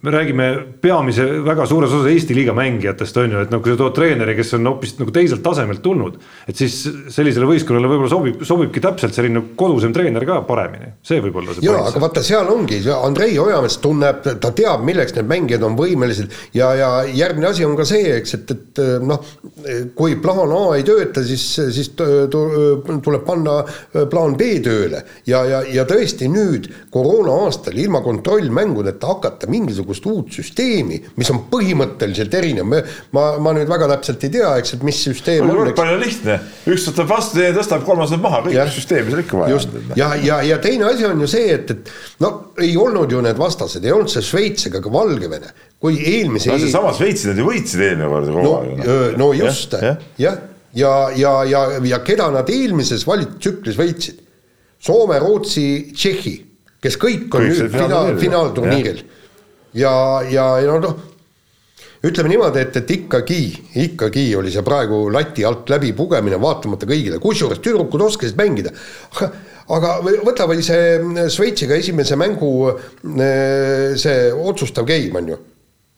me räägime peamise väga suures osas Eesti liiga mängijatest on ju, et noh, kui sa tood treeneri, kes on hoopis nagu teiselt tasemelt tulnud. et siis sellisele võistkonnale võib-olla sobib, sobibki täpselt selline kodusem treener ka paremini, see võib olla see. ja, aga vaata, seal ongi, Andrei Ojamets tunneb, ta teab, milleks need mängijad on võimelised ja, ja järgmine asi on ka see, eks, et, et noh, kui plaan A ei tööta, siis, siis tuleb panna plaan B tööle ja, ja, ja tõesti nüüd koroona aastal ilma kontrollmängudeta hakata mingisugust mingisugust uut süsteemi, mis on põhimõtteliselt erinev, ma, ma nüüd väga täpselt ei tea, eks, et mis süsteem on. on lihtne, üks võtab vastu, teine tõstab, kolmas võtab maha, kõik süsteemi seal ikka vaja on. ja, ja, ja teine asi on ju see, et, et no ei olnud ju need vastased, ei olnud see Šveits ega ka Valgevene, kui eelmise. no seesama Šveitsi nad ju võitsid eelmine kord kogu aeg. no, no just, jah, ja, ja, ja, ja, ja keda nad eelmises valitsustsüklis võitsid? Soome, Rootsi, Tšehhi, kes kõik on kõik nüüd finaal, finaalturniiril ja, ja, noh, ütleme niimoodi, et, et ikkagi, ikkagi oli see praegu lati alt läbi pugemine, vaatamata kõigile, kusjuures tüdrukud oskasid mängida. aga, aga võta või see Šveitsiga esimese mängu see otsustav game on ju.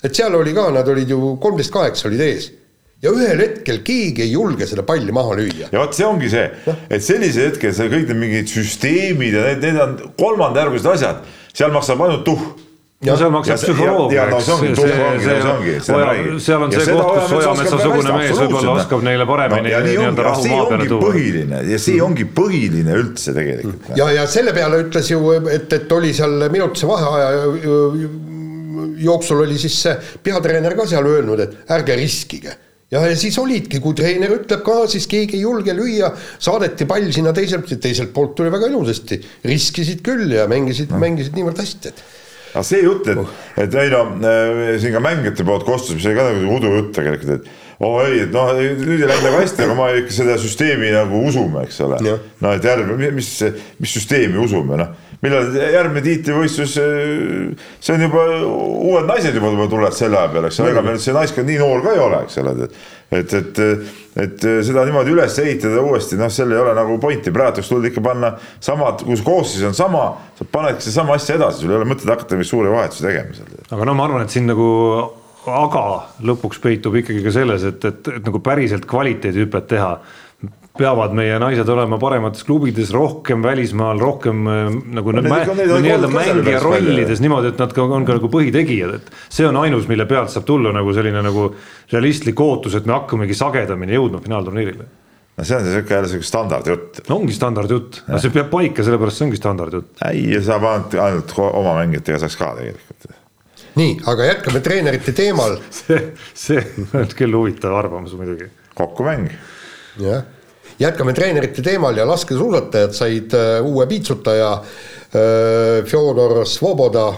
et seal oli ka, nad olid ju kolmteist kaheksa olid ees ja ühel hetkel keegi ei julge seda palli maha lüüa. ja vot see ongi see, et sellisel hetkel see kõik need mingid süsteemid ja need, need on kolmandajärgulised asjad, seal maksab ainult tuhh no seal maksab psühholoog, eks, seal on see koht, kus Ojametsa-sugune mees võib-olla oskab neile paremini nii-öelda rahu maa peale tuua. põhiline ja see ongi põhiline üldse tegelikult. ja, ja selle peale ütles ju, et, et oli seal minutise vaheaja jooksul oli siis see peatreener ka seal öelnud, et ärge riskige. Ja, ja siis olidki, kui treener ütleb ka, siis keegi ei julge lüüa, saadeti pall sinna teiselt, teiselt poolt tuli väga ilusasti, riskisid küll ja mängisid no., mängisid niivõrd hästi, et aga see jutt, et, et ei no äh, siin ka mängijate poolt kostus, mis oli ka nagu udujutt tegelikult, et oo ei, et noh, nüüd ei läinud nagu hästi, aga ma ikka seda süsteemi nagu usume, eks ole. no et järgmine, mis, mis süsteemi usume, noh. Millal järgmine tiitlivõistlus, see on juba, uued naised juba tulevad selle aja peale, eks ole, ega meil see naiskond nii noor ka ei ole, eks ole, et et, et, et seda niimoodi üles ehitada uuesti, noh, seal ei ole nagu pointi, praegu tulnud ikka panna samad, kui see koosseis on sama, sa panedki sedasama asja edasi, sul ei ole mõtet hakata mingeid suuri vahetusi tegema seal. aga no ma arvan, et siin nagu aga lõpuks peitub ikkagi ka selles, et, et, et nagu päriselt kvaliteedihüpet teha peavad meie naised olema paremates klubides, rohkem välismaal, rohkem äh, nagu nii-öelda mängija rollides niimoodi, et nad ka on ka nagu põhitegijad, et see on ainus, mille pealt saab tulla nagu selline nagu realistlik ootus, et me hakkamegi sagedamini jõudma finaalturniirile no see on sihuke jälle sihuke standardjutt. no ongi standardjutt, no see peab paika, sellepärast see ongi standardjutt. ei, saab ainult, ainult oma mängijatega saaks ka tegelikult. nii, aga jätkame treenerite teemal see, see on küll huvitav arvamus muidugi. kokkumäng. jah jätkame treenerite teemal ja laskesuusatajad said äh, uue piitsutaja äh, Fjodor Svoboda.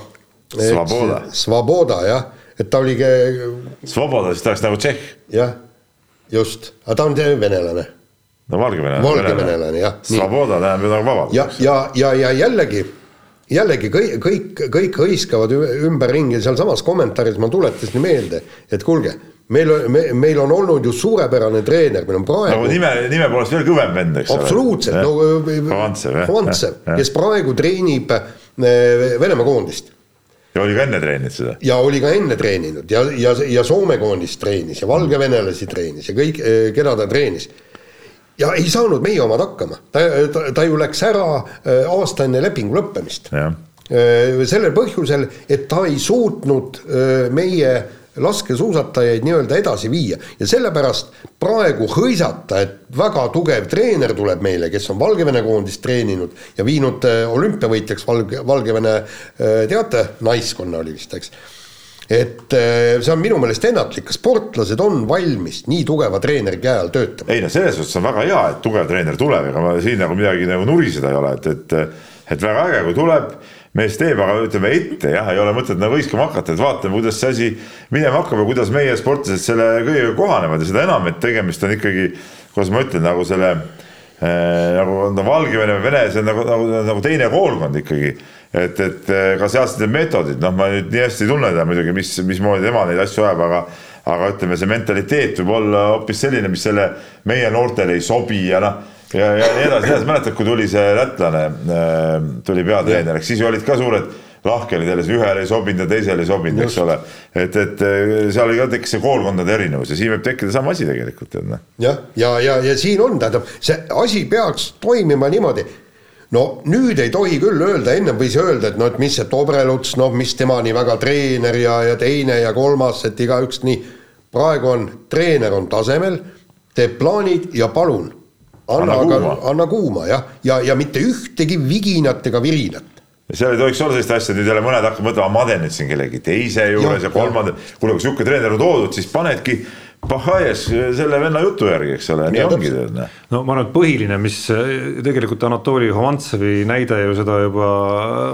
Svoboda. Svoboda jah, et ta oli. Svoboda, siis ta oleks nagu Tšehh. jah, just, aga ta on venelane. no valgevenelane. valgevenelane jah. Svoboda tähendab ju nagu vabadus. ja, ja, ja, ja jällegi jällegi kõik, kõik, kõik hõiskavad ümberringi, sealsamas kommentaaris ma tuletasin meelde, et kuulge meil on, me, meil on olnud ju suurepärane treener, meil on praegu. nagu nime, nime poolest veel kõvem vend, eks ole. absoluutselt, no Hovantsev, kes praegu treenib eh, Venemaa koondist. ja oli ka enne treeninud seda. ja oli ka enne treeninud ja, ja, ja Soome koondist treenis ja valgevenelasi treenis ja kõik, eh, keda ta treenis ja ei saanud meie omad hakkama, ta, ta, ta ju läks ära eh, aasta enne lepingu lõppemist. sellel põhjusel, et ta ei suutnud meie laskesuusatajaid nii-öelda edasi viia. Ja sellepärast praegu hõisata, et väga tugev treener tuleb meile, kes on Valgevene koondist treeninud ja viinud äh, olümpiavõitjaks Valge, Valgevene äh, teate, naiskonna oli vist, eks? Et äh, see on minu meelest ennatlik, kas sportlased on valmis nii tugeva treeneri käe all töötama? ei no selles suhtes on väga hea, et tugev treener tuleb, ega ma siin nagu midagi nagu nuriseda ei ole, et, et et väga äge, kui tuleb mees teeb, aga ütleme ette jah, ei ole mõtet nagu hõiskama hakata, et vaatame, kuidas see asi minema hakkab ja kuidas meie sportlased selle kõigega kohanevad ja seda enam, et tegemist on ikkagi, kuidas ma ütlen, nagu selle äh, nagu no Valgevene või Vene, see on nagu, nagu, nagu teine koolkond ikkagi. et, et eh, ka sealsed need meetodid, noh, ma nüüd nii hästi ei tunne teda muidugi, mis, mismoodi tema neid asju ajab, aga aga ütleme, see mentaliteet võib olla hoopis selline, mis selle meie noortele ei sobi ja noh ja, ja nii edasi, edasi, mäletad, kui tuli see lätlane, äh, tuli peatreeneriks, siis ju olid ka suured lahkhelid jälle, ühele ei sobinud ja teisele ei sobinud, eks ole. et, et äh, seal oli ka tekkis see koolkondade erinevus ja siin võib tekkida sama asi tegelikult, tead noh. jah, ja, ja, ja, ja siin on, tähendab, see asi peaks toimima niimoodi no nüüd ei tohi küll öelda, ennem võis öelda, et no et mis see Tobreluts, noh, mis tema nii väga treener ja, ja teine ja kolmas, et igaüks nii. praegu on, treener on tasemel, teeb plaanid ja palun anna, anna kuuma, anna kuuma jah, ja, ja, ja mitte ühtegi viginat ega virinat. Ja seal ei tohiks olla sellist asja, nüüd jälle mõned hakkavad mõtlema, ma teen nüüd siin kellegi teise juures ja, ja kolmanda, kuule, kui sihuke treener on toodud, siis panedki Pahajes selle venna jutu järgi, eks ole, nii ja, ongi. Noh. no ma arvan, et põhiline, mis tegelikult Anatoli Hovantsevi näide ju seda juba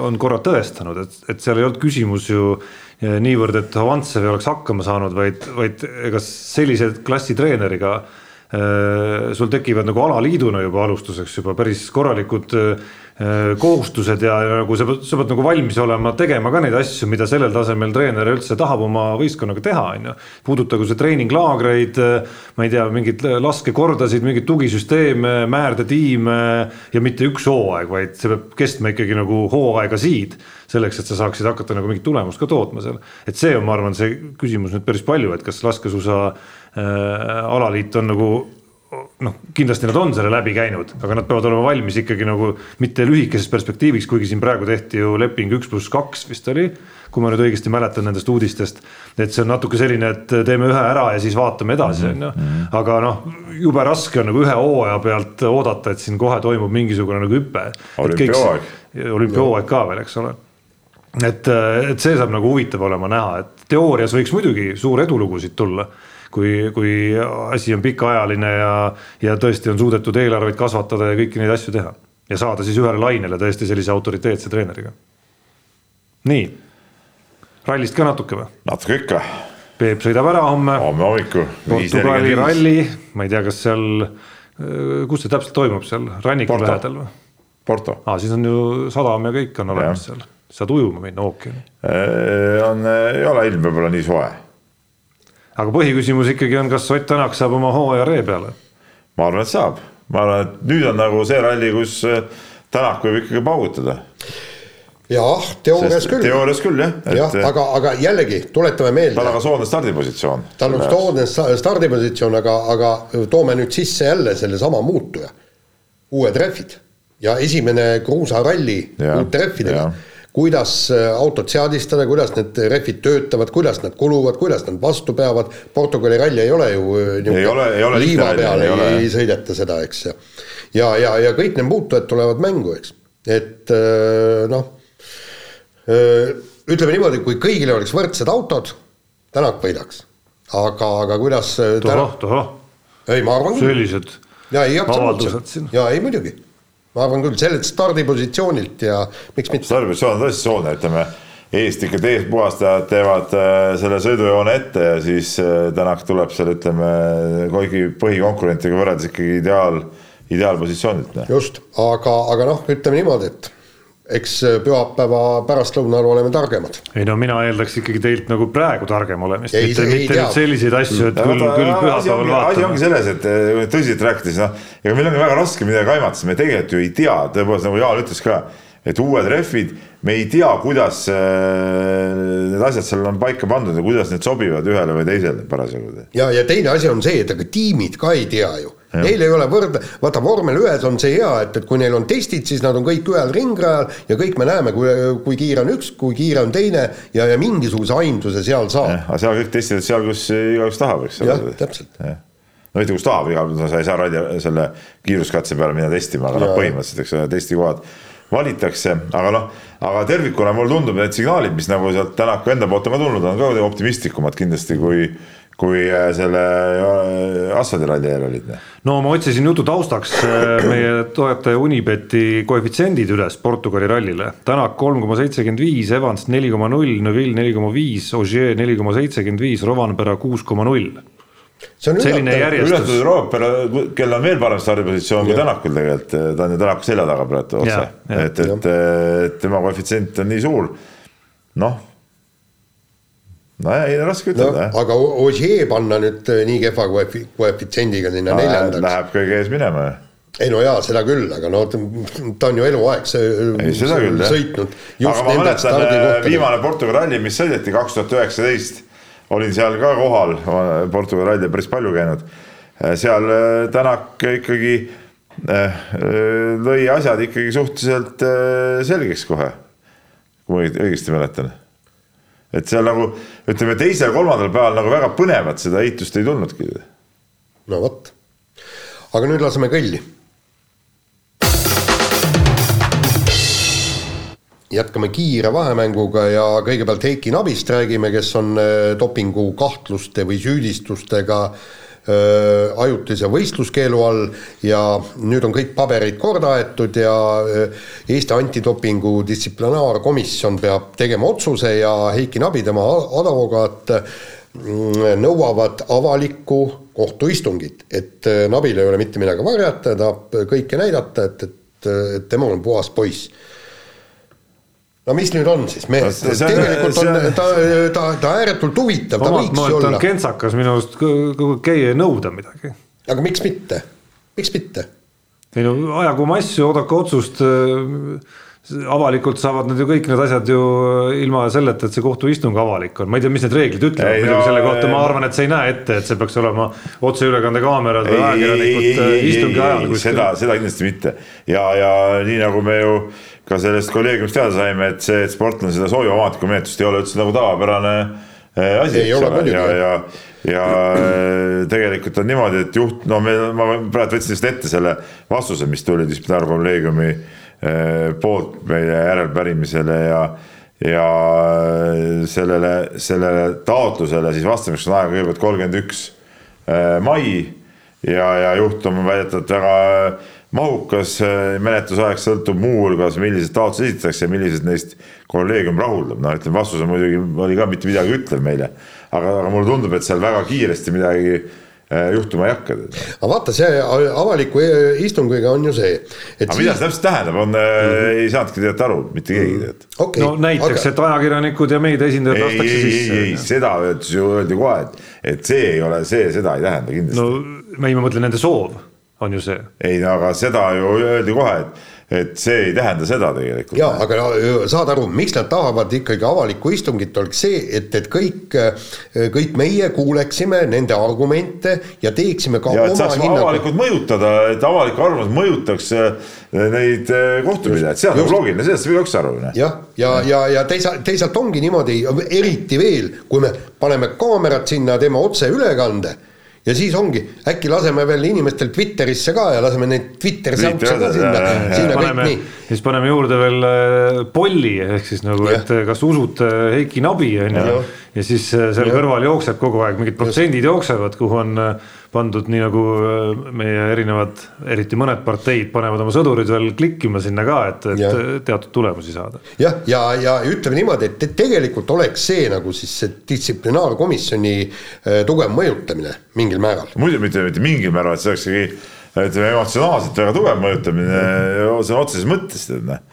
on korra tõestanud, et, et seal ei olnud küsimus ju niivõrd, et Hovantsev ei oleks hakkama saanud, vaid, vaid ega sellise klassi treeneriga sul tekivad nagu alaliiduna juba alustuseks juba päris korralikud äh, kohustused ja, nagu sa pead, sa pead nagu valmis olema tegema ka neid asju, mida sellel tasemel treener üldse tahab oma võistkonnaga teha, on ju. puudutagu see treeninglaagreid, ma ei tea, mingeid laskekordasid, mingeid tugisüsteeme, määrdetiime ja mitte üks hooaeg, vaid see peab kestma ikkagi nagu hooaegasid selleks, et sa saaksid hakata nagu mingit tulemust ka tootma seal. et see on, ma arvan, see küsimus nüüd päris palju, et kas laskesuusa Äh, alaliit on nagu noh, kindlasti nad on selle läbi käinud, aga nad peavad olema valmis ikkagi nagu mitte lühikeses perspektiiviks, kuigi siin praegu tehti ju leping üks pluss kaks vist oli. kui ma nüüd õigesti mäletan nendest uudistest, et see on natuke selline, et teeme ühe ära ja siis vaatame edasi, mhm, on ju. Mhm. aga noh, jube raske on nagu ühe hooaja pealt oodata, et siin kohe toimub mingisugune nagu hüpe. olümpiahooaeg. olümpiahooaeg ka veel, eks ole et, et see saab nagu huvitav olema näha, et teoorias võiks muidugi suur edulugusid tulla kui, kui asi on pikaajaline ja, ja tõesti on suudetud eelarveid kasvatada ja kõiki neid asju teha. ja saada siis ühele lainele tõesti sellise autoriteetse treeneriga. nii, rallist ka natuke või? natuke ikka. Peep sõidab ära homme. homme hommikul. Portugali ralli, ma ei tea, kas seal, kus see täpselt toimub seal ranniku lähedal või? Porto. aa, siis on ju sadam ja kõik on olemas seal, saad ujuma minna ookeani. on, ei ole ilm võib-olla nii soe. Aga põhiküsimus ikkagi on, kas Ott Tänak saab oma hooaja ree peale? ma arvan, et saab, ma arvan, et nüüd on nagu see ralli, kus Tänak võib ikkagi paugutada jah, teoorias küll. teoorias küll jah jah, aga, aga jällegi tuletame meelde. tal on ka soodne stardipositsioon. tal on soodne stardipositsioon, aga, aga toome nüüd sisse jälle sellesama muutuja. uued rehvid ja esimene kruusaralli uute rehvidega kuidas äh, autot seadistada, kuidas need rehvid töötavad, kuidas nad kuluvad, kuidas nad vastu peavad. Portugali ralli ei ole ju äh, ei ole, ei ole liiva peal ei, ei, ei sõideta seda, eks. ja, ja, ja kõik need muutujad tulevad mängu, eks, et äh, noh ütleme niimoodi, kui kõigil oleks võrdsed autod, Tänak võidaks. aga, aga kuidas tohoh, tohoh. ei, ma arvan küll. sellised ja ei, absoluutselt. ja ei muidugi. Ma arvan küll, sellelt stardipositsioonilt ja miks mitte. stardipositsioon on tõesti soodne, ütleme eest ikka teespuhastajad teevad äh, selle sõidujoone ette ja siis äh, Tänak tuleb seal, ütleme, kuigi põhikonkurentidega võrreldes ikkagi ideaal, ideaalpositsioonilt. just, aga, aga noh, ütleme niimoodi, et eks äh, pühapäeva pärastlõunal oleme targemad. ei no mina eeldaks ikkagi teilt nagu praegu targem olemist, mitte, mitte nüüd selliseid asju, et küll, küll pühapäeval vaatame. asi ongi selles, et äh, tõsiselt rääkides, noh, ega meil ongi väga raske midagi aimata, sest me tegelikult ju ei tea, tõepoolest nagu Jaan ütles ka, et uued rehvid, me ei tea, kuidas äh, need asjad seal on paika pandud ja kuidas need sobivad ühele või teisele parasjagu. ja, ja teine asi on see, et aga tiimid ka ei tea ju Neil ei ole võrd-, vaata vormel ühes on see hea, et, et kui neil on testid, siis nad on kõik ühel ringrajal ja kõik me näeme, kui, kui kiire on üks, kui kiire on teine ja, ja mingisuguse aimduse seal saab. aga seal kõik testivad seal, kus igaüks tahab, eks ole. jah, täpselt. no mitte kus tahab, pool sa ei saa ralli selle kiiruskatse peale minna testima, aga noh, põhimõtteliselt, eks ole, testikohad valitakse, aga noh, aga tervikuna mulle tundub, need signaalid, mis nagu sealt Tänaku enda poolt on ka tulnud, on ka optimistlikumad kindlasti kui kui äh, selle äh, asfaldiralli eel olid? no ma otsisin jutu taustaks äh, meie toetaja Unibeti koefitsiendid üles Portugali rallile. Tänak kolm koma seitsekümmend viis, Evans neli koma null, Neville neli koma viis, Ogier neli koma seitsekümmend viis, Rovanpera kuus koma null. selline järjestus. ületatud Rovanpera, kel on veel parem stardipositsioon kui Tänakul tegelikult, ta on ju Tänaku selja taga praegu otse, et, et, et tema koefitsient on nii suur, noh nojah, ei raske ütelda no,. aga Ogier panna nüüd äh, nii kehva koefitsiendiga sinna no, neljandaks. Läheb kõige ees minema ju ei no jaa, seda küll, aga no ta on ju eluaeg see, ei, seda küll, sõitnud. aga ma mäletan äh, viimane Portugali ralli, mis sõideti kaks tuhat üheksateist, olin seal ka kohal, Portugali ralli päris palju käinud. Äh, seal Tänak ikkagi lõi asjad ikkagi suhteliselt selgeks kohe, kui ma õigesti mäletan et seal nagu ütleme, teisel-kolmandal päeval nagu väga põnevat seda ehitust ei tulnudki. no vot, aga nüüd laseme kõlli. jätkame kiire vahemänguga ja kõigepealt Heiki Nabist räägime, kes on äh, dopingu kahtluste või süüdistustega Äh, ajutise võistluskeelu all ja nüüd on kõik paberid korda aetud ja äh, Eesti antidopingu distsiplinaarkomisjon peab tegema otsuse ja Heiki Nabi, tema advokaat, mm, nõuavad avalikku kohtuistungit, et äh, Nabil ei ole mitte midagi varjata, ta tahab kõike näidata, et, et, et tema on puhas poiss no mis nüüd on siis mees, tegelikult on see, ta, ta, ta ääretult huvitav, ta võiks ju olla. kentsakas minu arust käia ja nõuda midagi. aga miks mitte, miks mitte? ei no ajagu oma asju, oodake otsust. avalikult saavad nad ju kõik need asjad ju ilma selleta, et see kohtuistung avalik on, ma ei tea, mis need reeglid ütlevad muidugi selle kohta, ma arvan, et see ei näe ette, et see peaks olema otseülekande kaamerad või ajakirjanikud istungi ajal. seda, seda kindlasti mitte ja, ja nii nagu me ju ka sellest kolleegiumist teada saime, et see, et sportlane seda sooviva omaniku menetlust ei ole üldse nagu tavapärane äh, asi, eks ole, ja, ja, ja äh, tegelikult on niimoodi, et juht, no me, ma praegu võtsin lihtsalt ette selle vastuse, mis tuli distsiplinaarkolleegiumi äh, poolt meie järelpärimisele ja ja sellele, sellele taotlusele siis vastamiseks on aega kõigepealt kolmkümmend üks mai. Ja, ja juht on väidetavalt väga mahukas äh, menetlusaeg sõltub muuhulgas, millised taotlused esitatakse ja millised neist kolleegium rahuldab, noh ütleme vastus on muidugi, oli ka mitte midagi ütlev meile. aga, aga mulle tundub, et seal väga kiiresti midagi äh, juhtuma ei hakka. aga vaata, see avaliku äh, istungiga on ju see. aga mida see täpselt tähendab, on mm, -hmm. ei saanudki tegelikult aru, mitte keegi mm. tegelikult okay, no näiteks aga..., et ajakirjanikud ja meedia esindajad lastakse sisse. ei, ei, seda öeldi ju öeldi kohe, et, et see ei ole see, seda ei tähenda kindlasti. no ei, ma mõtlen nende soov on ju see. ei no aga seda ju öeldi kohe, et, et see ei tähenda seda tegelikult. ja aga no, saad aru, miks nad tahavad ikkagi avalikku istungit, oleks see, et, et kõik, kõik meie kuuleksime nende argumente ja teeksime ka ja, oma hinnangu. avalikult mõjutada, et avalik arvamus mõjutaks neid eh, kohtupidajaid, see on nagu loogiline, sellest saab igaüks aru. jah, ja, ja, ja, ja teisalt, teisalt ongi niimoodi, eriti veel, kui me paneme kaamerad sinna, teeme otseülekande ja siis ongi, äkki laseme veel inimestel Twitterisse ka ja laseme neid Twitteri sämpse ka sinna, sinna kõik nii. siis paneme juurde veel äh, polli ehk siis nagu, et kas usud äh, Heiki Nabi on ju. ja siis äh, seal ja. kõrval jookseb kogu aeg mingid protsendid jooksevad, kuhu on pandud nii nagu äh, meie erinevad, eriti mõned parteid panevad oma sõdurid veel klikkima sinna ka, et, et ja. teatud tulemusi saada. jah, ja, ja, ja ütleme niimoodi, et tegelikult oleks see nagu siis see distsiplinaarkomisjoni äh, tugev mõjutamine mingil määral. muidu mitte, mitte mingil määral, et see oleks ikkagi ütleme emotsionaalselt väga tugev mõjutamine sõna otseses mõttes tead noh.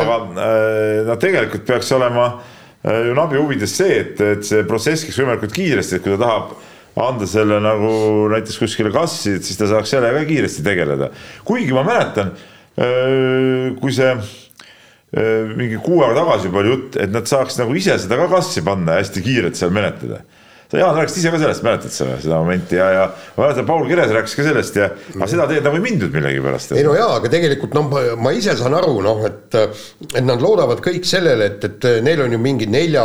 aga noh, tegelikult peaks olema ju Nabi huvides see, et, et see protsess käiks võimalikult kiiresti, et kui ta tahab anda selle nagu näiteks kuskile kassi, et siis ta saaks sellega kiiresti tegeleda. kuigi ma mäletan, kui see mingi kuu aega tagasi juba oli jutt, et nad saaks nagu ise seda ka kassi panna ja hästi kiirelt seal menetleda sa Jaan rääkisid ise ka sellest, mäletad sa seda momenti ja, ja ma mäletan, Paul Keres rääkis ka sellest ja aga seda teed nagu ei mindud millegipärast. ei no jaa, aga tegelikult noh, ma ise saan aru noh, et et nad loodavad kõik sellele, et, et neil on ju mingi nelja,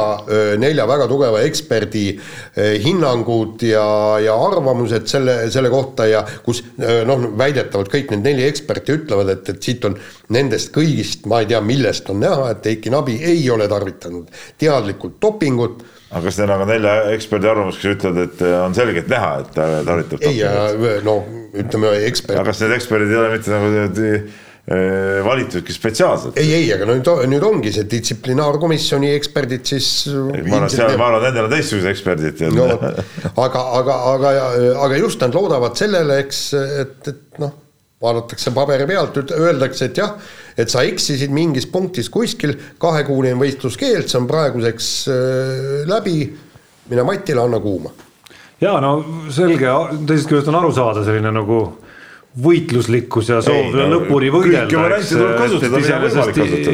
nelja väga tugeva eksperdi eh, hinnangud ja, ja arvamused selle, selle kohta ja kus noh, väidetavalt kõik need neli eksperti ütlevad, et, et siit on nendest kõigist, ma ei tea, millest on näha, et Eiki Nabi ei ole tarvitanud teadlikult dopingut aga kas teil on ka nelja eksperdi arvamus, kes ütlevad, et äh, on selgelt näha, et ta tarvitab ei, no ütleme ekspert. aga kas need eksperdid ei ole mitte nagu äh, valitudki spetsiaalselt? ei, ei, aga nüüd, nüüd ongi see distsiplinaarkomisjoni eksperdid siis. ma arvan, seal, ma arvan, nendel on teistsugused eksperdid no,. aga, aga, aga, aga just nad loodavad sellele, eks, et, et noh, vaadatakse paberi pealt, öeldakse, et jah et sa eksisid mingis punktis kuskil, kahekuuline võistluskeeld, see on praeguseks äh, läbi, mine Matile, anna kuuma. ja no selge, teisest küljest on aru saada selline nagu võitluslikkus ja soov no, lõpuni võidelda,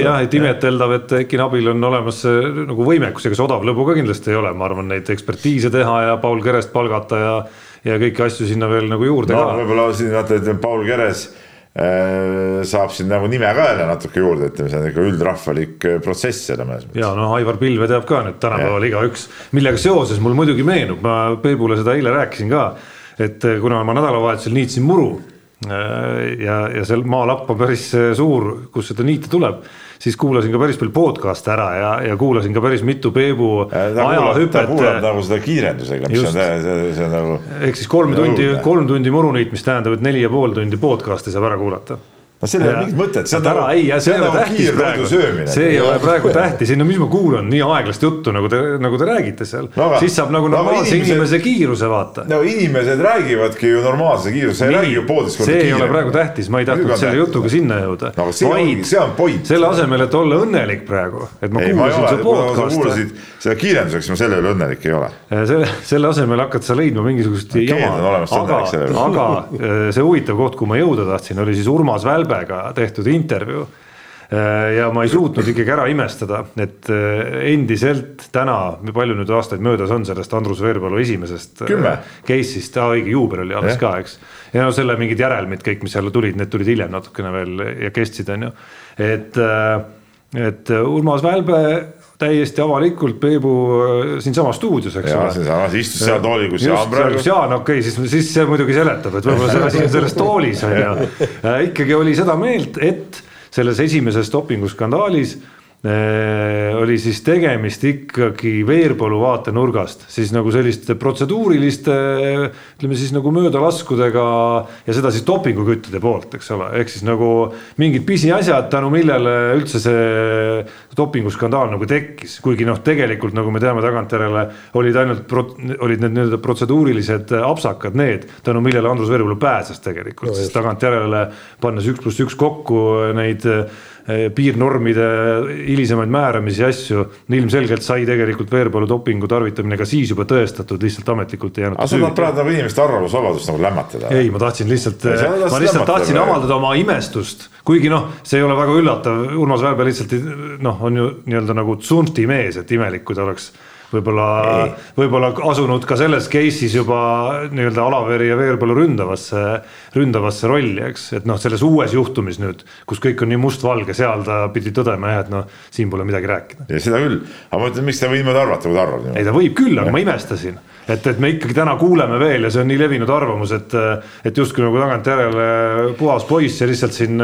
jah, et imeteldav, et Eki Nabil on olemas nagu võimekus, ega see odav lõbu ka kindlasti ei ole, ma arvan, neid ekspertiise teha ja Paul Kerest palgata ja ja kõiki asju sinna veel nagu juurde no, ka. võib-olla siin vaata, et Paul Keres Äh, saab siin nagu nime ka jälle natuke juurde, ütleme, see on ikka üldrahvalik äh, protsess selle mõttes. ja no Aivar Pilve teab ka nüüd tänapäeval igaüks, millega seoses mul muidugi meenub, ma Peibule seda eile rääkisin ka, et äh, kuna ma nädalavahetusel niitsin muru ja, ja seal maalapp on päris suur, kus seda niita tuleb siis kuulasin ka päris palju podcast'e ära ja, ja kuulasin ka päris mitu Peebu ajahüpet. ta kuulab nagu seda kiirendusega, mis Just. on, see, see on nagu. ehk siis kolm tundi, kolm tundi muruniit, mis tähendab, et neli ja pool tundi podcast'i saab ära kuulata no sellel ei ole mingit mõtet, see on nagu, ei, see ei ole tähtis praegu, see ei ole praegu tähtis, ei no mis ma kuulan nii aeglast juttu, nagu te, nagu te räägite seal no,, siis saab nagu normaalse no, inimesed, inimese kiiruse vaata. no inimesed räägivadki ju normaalse kiiruse, sa ei räägi ju poolteist korda kiiremini. see ei ole praegu tähtis, ma ei tahtnud selle jutuga sinna jõuda no,. vaid see on point. selle asemel, et olla õnnelik praegu, et ma ei, kuulasin su podcast'e. seda kiirenduseks ma selle üle õnnelik ei ole. selle, selle asemel hakkad sa leidma mingisugust jama, aga, aga see huvitav koht, kuhu ma jõuda tahtsin, oli siis Urmas Välbega tehtud intervjuu äh, ja ma ei suutnud ikkagi ära imestada, et äh, endiselt täna, palju nüüd aastaid möödas on sellest Andrus Veerpalu esimesest äh, case'ist, õige juubel oli alles ka, eks. ja no selle mingid järelmid kõik, mis seal tulid, need tulid hiljem natukene veel ja kestsid, on ju. et, et Urmas Välbe täiesti avalikult Peebu siinsamas stuudios, eks ole. siinsamas, istus seal tooli, kus Jaan praegu. Jaan, okei okay,, siis, siis see muidugi seletab, et võib-olla see asi on selles toolis on ju. ikkagi oli seda meelt, et selles esimeses dopinguskandaalis oli siis tegemist ikkagi Veerpalu vaatenurgast, siis nagu selliste protseduuriliste ütleme siis nagu möödalaskudega ja seda siis dopinguküttide poolt, eks ole, ehk siis nagu mingid pisiasjad, tänu millele üldse see dopinguskandaal nagu tekkis, kuigi noh, tegelikult nagu me teame tagantjärele olid ainult, olid need nii-öelda protseduurilised apsakad need, tänu millele Andrus Veerpalu pääses tegelikult. No,, sest tagantjärele pannes üks pluss üks kokku neid piirnormide hilisemaid määramisi ja asju. ilmselgelt sai tegelikult Veerpalu dopingu tarvitamine ka siis juba tõestatud, lihtsalt ametlikult ei jäänud. aga sa tahad praegu nagu inimeste arvamusvabadust nagu lämmatada? ei, ma tahtsin lihtsalt, ma lihtsalt tahtsin või? avaldada oma imestust, kuigi noh, see ei ole väga üllatav, Urmas Välbe lihtsalt noh, on ju nii-öelda nagu tsunfti mees, et imelik, kui ta oleks võib-olla, võib-olla asunud ka selles case'is juba nii-öelda Alaveri ja Veerpalu ründavasse, ründavasse rolli, eks, et noh, selles uues juhtumis nüüd, kus kõik on nii mustvalge, seal ta pidi tõdema jah, et noh, siin pole midagi rääkida. seda küll, aga ma ütlen, miks ta võib niimoodi arvata, kui ta arvab niimoodi. ei, ta võib küll, aga ma imestasin, et, et me ikkagi täna kuuleme veel ja see on nii levinud arvamus, et, et justkui nagu tagantjärele puhas poiss ja lihtsalt siin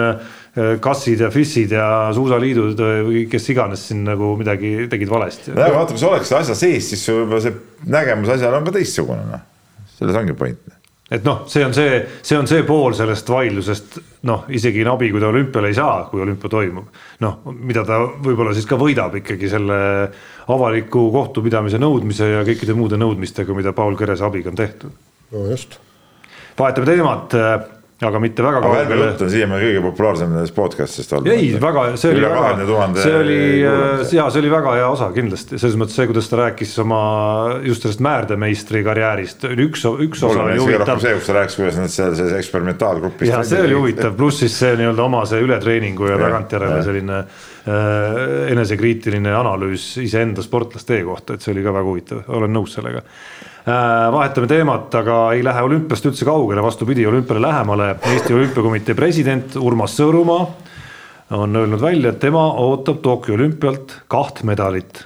Äh, kassid ja FIS-id ja suusaliidud või kes iganes siin nagu midagi tegid valesti. nojah, vaata, kui sa oleks asja sees, siis võib-olla see nägemus asjal on ka teistsugune, noh. selles ongi point. Et noh, see on see, see on see pool sellest vaidlusest, noh, isegi Nabi, kui ta olümpiale ei saa, kui olümpia toimub. noh, mida ta võib-olla siis ka võidab ikkagi selle avaliku kohtupidamise nõudmise ja kõikide muude nõudmistega, mida Paul Kerese abiga on tehtud. no just. vahetame teemat aga mitte väga kaugele. Välbe jutt on siiamaani kõige populaarsem nendest podcast'ist olnud. ei, väga, see oli väga, see oli ja see oli väga hea osa kindlasti, selles mõttes see, kuidas ta rääkis oma just sellest määrdemeistri karjäärist, üks, üks osa oli huvitav. see, kus ta rääkis, kuidas nad seal selles eksperimentaalgrupis. ja see oli huvitav, pluss siis see nii-öelda oma see ületreeningu ja, tagantjärele selline äh, enesekriitiline analüüs iseenda sportlastee kohta, et see oli ka väga huvitav, olen nõus sellega Äh, vahetame teemat, aga ei lähe olümpiast üldse kaugele, vastupidi, olümpiale lähemale. Eesti Olümpiakomitee president Urmas Sõõrumaa on öelnud välja, et tema ootab Tokyo olümpialt kaht medalit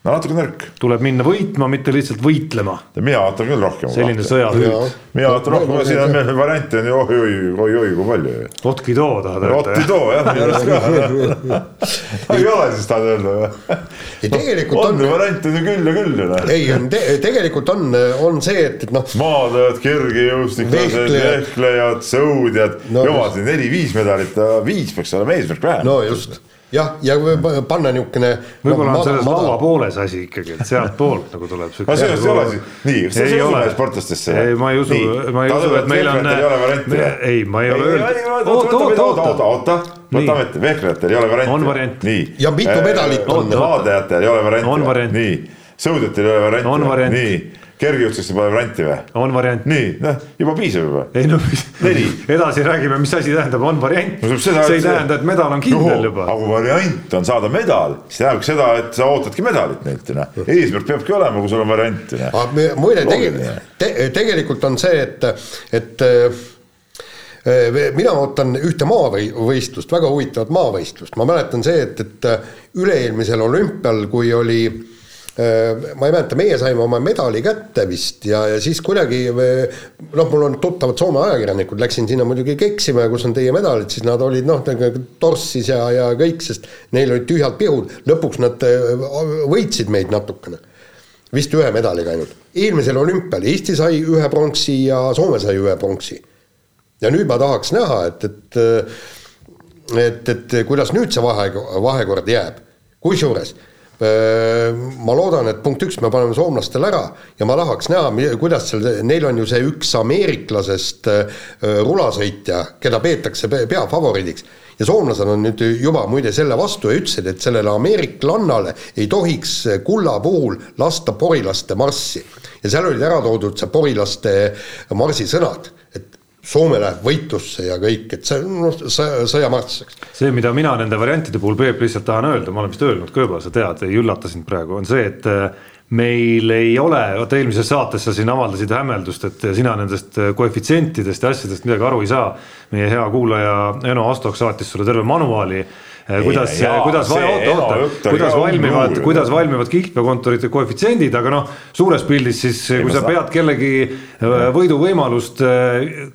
no natuke nõrk. tuleb minna võitma, mitte lihtsalt võitlema. mina ootan küll rohkem. selline sõjahüüd. mina ootan rohkem, siin on meil variante on ju oi-oi, oi-oi kui palju. Otkido tahad öelda? Otkido jah, minu arust ka. ei ole siis tahad öelda või? tegelikult on. on variante on ju küll ja küll ju noh. ei, on te, tegelikult on, on see, et, et noh. maadlejad, kergejõustiklased, vehklejad, sõudjad no,, jumal, neli-viis medalit, viis peaks olema eesmärk vähemalt. no just jah, ja panna niisugune. võib-olla no, on selles laua pooles asi ikkagi, et sealtpoolt nagu tuleb. aga sellest ei ole siis, nii, kas sa ei usu meie sportlastesse? ei, ma ei usu, ma ei usu, et meil on. ei, ma ei ole öelnud. oota, oota, oota, oota, võtame ette, vehklejatel ei ole varianti. on variant. nii. ja mitu medalit on? vaatajatel ei ole varianti. on variant. nii, sõudjatel ei ole varianti. on variant. nii kergejõustikust pole varianti või? on variant. nii, noh, juba piisab juba. ei no neli. edasi räägime, mis asi tähendab, on variant no,. see ei tähenda, et medal on kindel juba. aga kui variant on saada medal, siis tähendab seda, et sa ootadki medalit neilt, noh. eesmärk peabki olema, kui sul on variant. muide, tegelikult te,, tegelikult on see, et, et äh, mina ootan ühte maavõistlust, väga huvitavat maavõistlust, ma mäletan see, et, et üle-eelmisel olümpial, kui oli äh, Äh, ma ei mäleta, meie saime oma medali kätte vist ja, ja siis kuidagi noh, mul on tuttavad Soome ajakirjanikud, läksin sinna muidugi keksima ja kus on teie medalid, siis nad olid noh, torssis ja, ja kõik, sest neil olid tühjad pihud, lõpuks nad äh, võitsid meid natukene. vist ühe medaliga ainult. eelmisel olümpial Eesti sai ühe pronksi ja Soome sai ühe pronksi. ja nüüd ma tahaks näha, et, et et, et kuidas nüüd see vahe, vahekord jääb, kusjuures Äh, ma loodan, et punkt üks, me paneme soomlastel ära ja ma tahaks näha, kuidas seal, neil on ju see üks ameeriklasest äh, rulasõitja, keda peetakse peafavoriidiks. ja soomlased on nüüd juba muide selle vastu ja ütlesid, et sellele ameeriklannale ei tohiks kulla puhul lasta porilaste marssi. ja seal olid ära toodud see porilaste marsi sõnad, Soome läheb võitlusse ja kõik, et see on noh, sõjamarss, eks. see, mida mina nende variantide puhul, Peep, lihtsalt tahan öelda, ma olen vist öelnud ka juba, sa tead, ei üllata sind praegu, on see, et äh, meil ei ole, vaata eelmises saates sa siin avaldasid hämmeldust, et sina nendest äh, koefitsientidest ja asjadest midagi aru ei saa. meie hea kuulaja Eno Astok saatis sulle terve manuaali kuidas, kuidas, oota, oota, kuidas valmivad, kuidas valmivad kihlveokontorite koefitsiendid, aga noh, suures pildis siis, kui sa pead kellegi äh, võiduvõimalust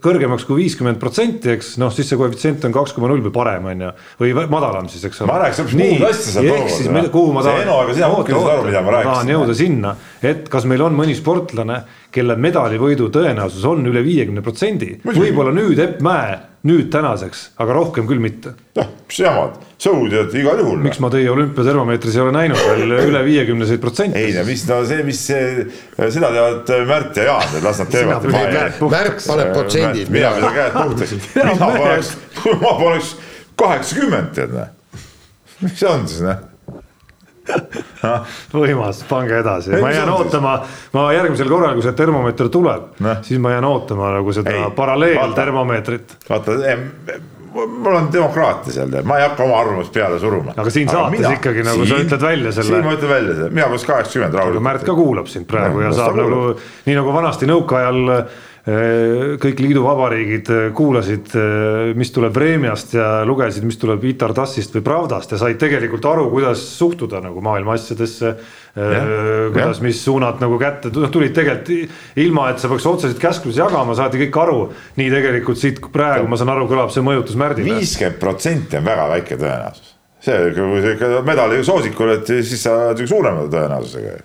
kõrgemaks kui viiskümmend protsenti, eks noh, siis see koefitsient on kaks koma null või parem, on ju, või madalam siis, eks ole. ma rääkisin hoopis muud asja seal tookord. kuhu ma tahan, oota, oota, ma tahan jõuda sinna, et kas meil on mõni sportlane kelle medalivõidu tõenäosus on üle viiekümne protsendi. võib-olla nüüd Epp Mäe, nüüd tänaseks, aga rohkem küll mitte. noh, mis jamad, sõudjad igal juhul. miks ma teie olümpiatermomeetris ei ole näinud veel üle viiekümneseid protsente? ei no mis, no see, mis see, seda teevad Märt ja Jaan, las nad teevad. Märt paneb protsendid. mina pean käed puhtaks, mina paneks, ma paneks kaheksakümmend, tead näe. mis see on siis, näe võimas, pange edasi, ma jään ootama, ma järgmisel korral, kui see termomeeter tuleb no., siis ma jään ootama nagu seda paralleeltermomeetrit. vaata, mul on demokraatia seal, ma ei hakka oma arvamust peale suruma. aga siin saates mina, ikkagi nagu siin, sa ütled välja selle. siin ma ütlen välja selle, mina panen kaheksakümmend rahulikult. Märt ka kuulab sind praegu no, ja saab nagu, nii nagu vanasti nõukaajal kõik liiduvabariigid äh, kuulasid, äh, mis tuleb Vremjast ja lugesid, mis tuleb Itar Tassist või Pravdast ja said tegelikult aru, kuidas suhtuda nagu maailma asjadesse. kuidas, mis suunad nagu kätte, noh tulid tegelikult ilma, et sa peaks otseselt käsklusi jagama, saadi kõik aru. nii tegelikult siit praegu ma saan aru, kõlab see mõjutus Märdile. viiskümmend protsenti on väga väike tõenäosus. see, kui sa ikka medali soosikul, et siis sa oled suurema tõenäosusega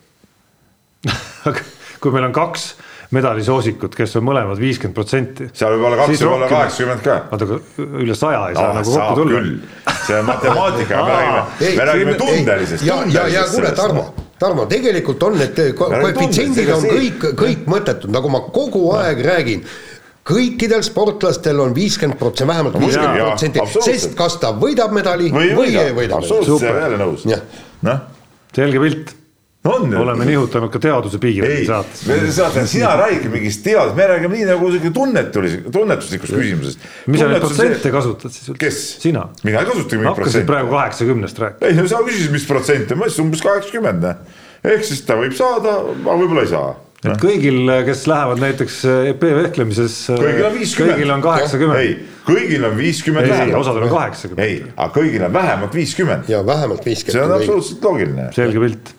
aga kui meil on kaks medalisoosikut, kes on mõlemad viiskümmend protsenti. seal võib olla kaks, võib olla kaheksakümmend ka. oota, aga üle saja ei saa no, nagu kokku tulla. see on matemaatika me räägime, me räägime tundelisest. ja, ja, ja kuule, Tarmo, Tarmo, tegelikult on need koefitsiendid on kõik, kõik mõttetud, nagu ma kogu aeg räägin. Kõikidel sportlastel on viiskümmend protsenti, vähemalt viiskümmend protsenti, sest kas ta võidab medali või, või ei võida. absoluutselt, jälle nõus. noh, selge pilt on oleme nihutanud ka teaduse piire saates. saate, sina räägi mingist teadusest, me räägime nii nagu sihuke tunnetus, tunnetuslikust küsimusest. mis sa neid protsente kasutad siis üldse? kes? sina. mina ei kasuta mingit protsenti. hakkasid praegu kaheksakümnest rääkima. ei no sa küsisid, mis protsenti, ma ütlesin umbes kaheksakümmend. ehk siis ta võib saada, aga võib-olla ei saa et kõigil, kes lähevad näiteks EP vehklemises. kõigil on viiskümmend. kõigil on kaheksakümmend. ei, kõigil on viiskümmend. ei, osadel on kaheksakümmend. ei, aga kõigil on vähemalt viiskümmend. ja vähemalt viiskümmend. see on absoluutselt loogiline. selge pilt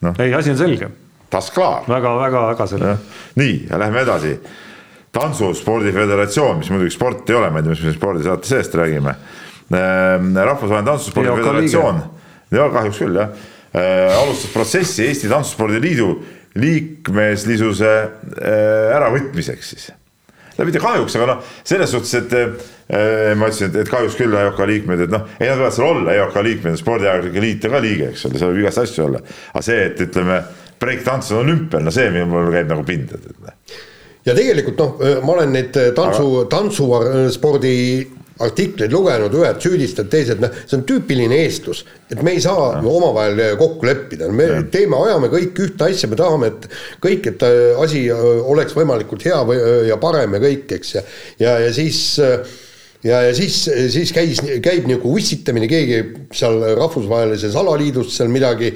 no.. ei, asi on selge. tas klaar väga, väga, väga selge. nii, ja lähme edasi. tantsuspordi föderatsioon, mis muidugi sport ei ole, ma ei tea, mis me spordisaate seest räägime. Ehm, rahvusvaheline tantsuspordi föderatsioon, ja kahjuks küll jah, ehm, alustas protsessi Eesti Tantsuspordi Liidu liikmeslisuse ehm, äravõtmiseks siis no mitte kahjuks, aga noh, selles suhtes, et äh, ma ütlesin, et, et kahjuks küll EOK liikmed, et noh, ei nad võivad seal olla, EOK liikmed, spordiajakirjanike liit on ka liige, eks ole, seal võib igast asju olla. aga see, et ütleme, breiktants on olümpial, no see mul käib nagu pinda. ja tegelikult noh, ma olen neid tantsu tantsuspordi artikleid lugenud, ühed süüdistavad, teised, noh, see on tüüpiline eestlus, et me ei saa no. omavahel kokku leppida, me ja. teeme, ajame kõik ühte asja, me tahame, et kõik, et äh, asi äh, oleks võimalikult hea või, äh, ja parem ja kõik, eks, ja ja, ja siis ja, ja siis, siis käis, käib nagu ussitamine, keegi seal rahvusvahelises alaliidus seal midagi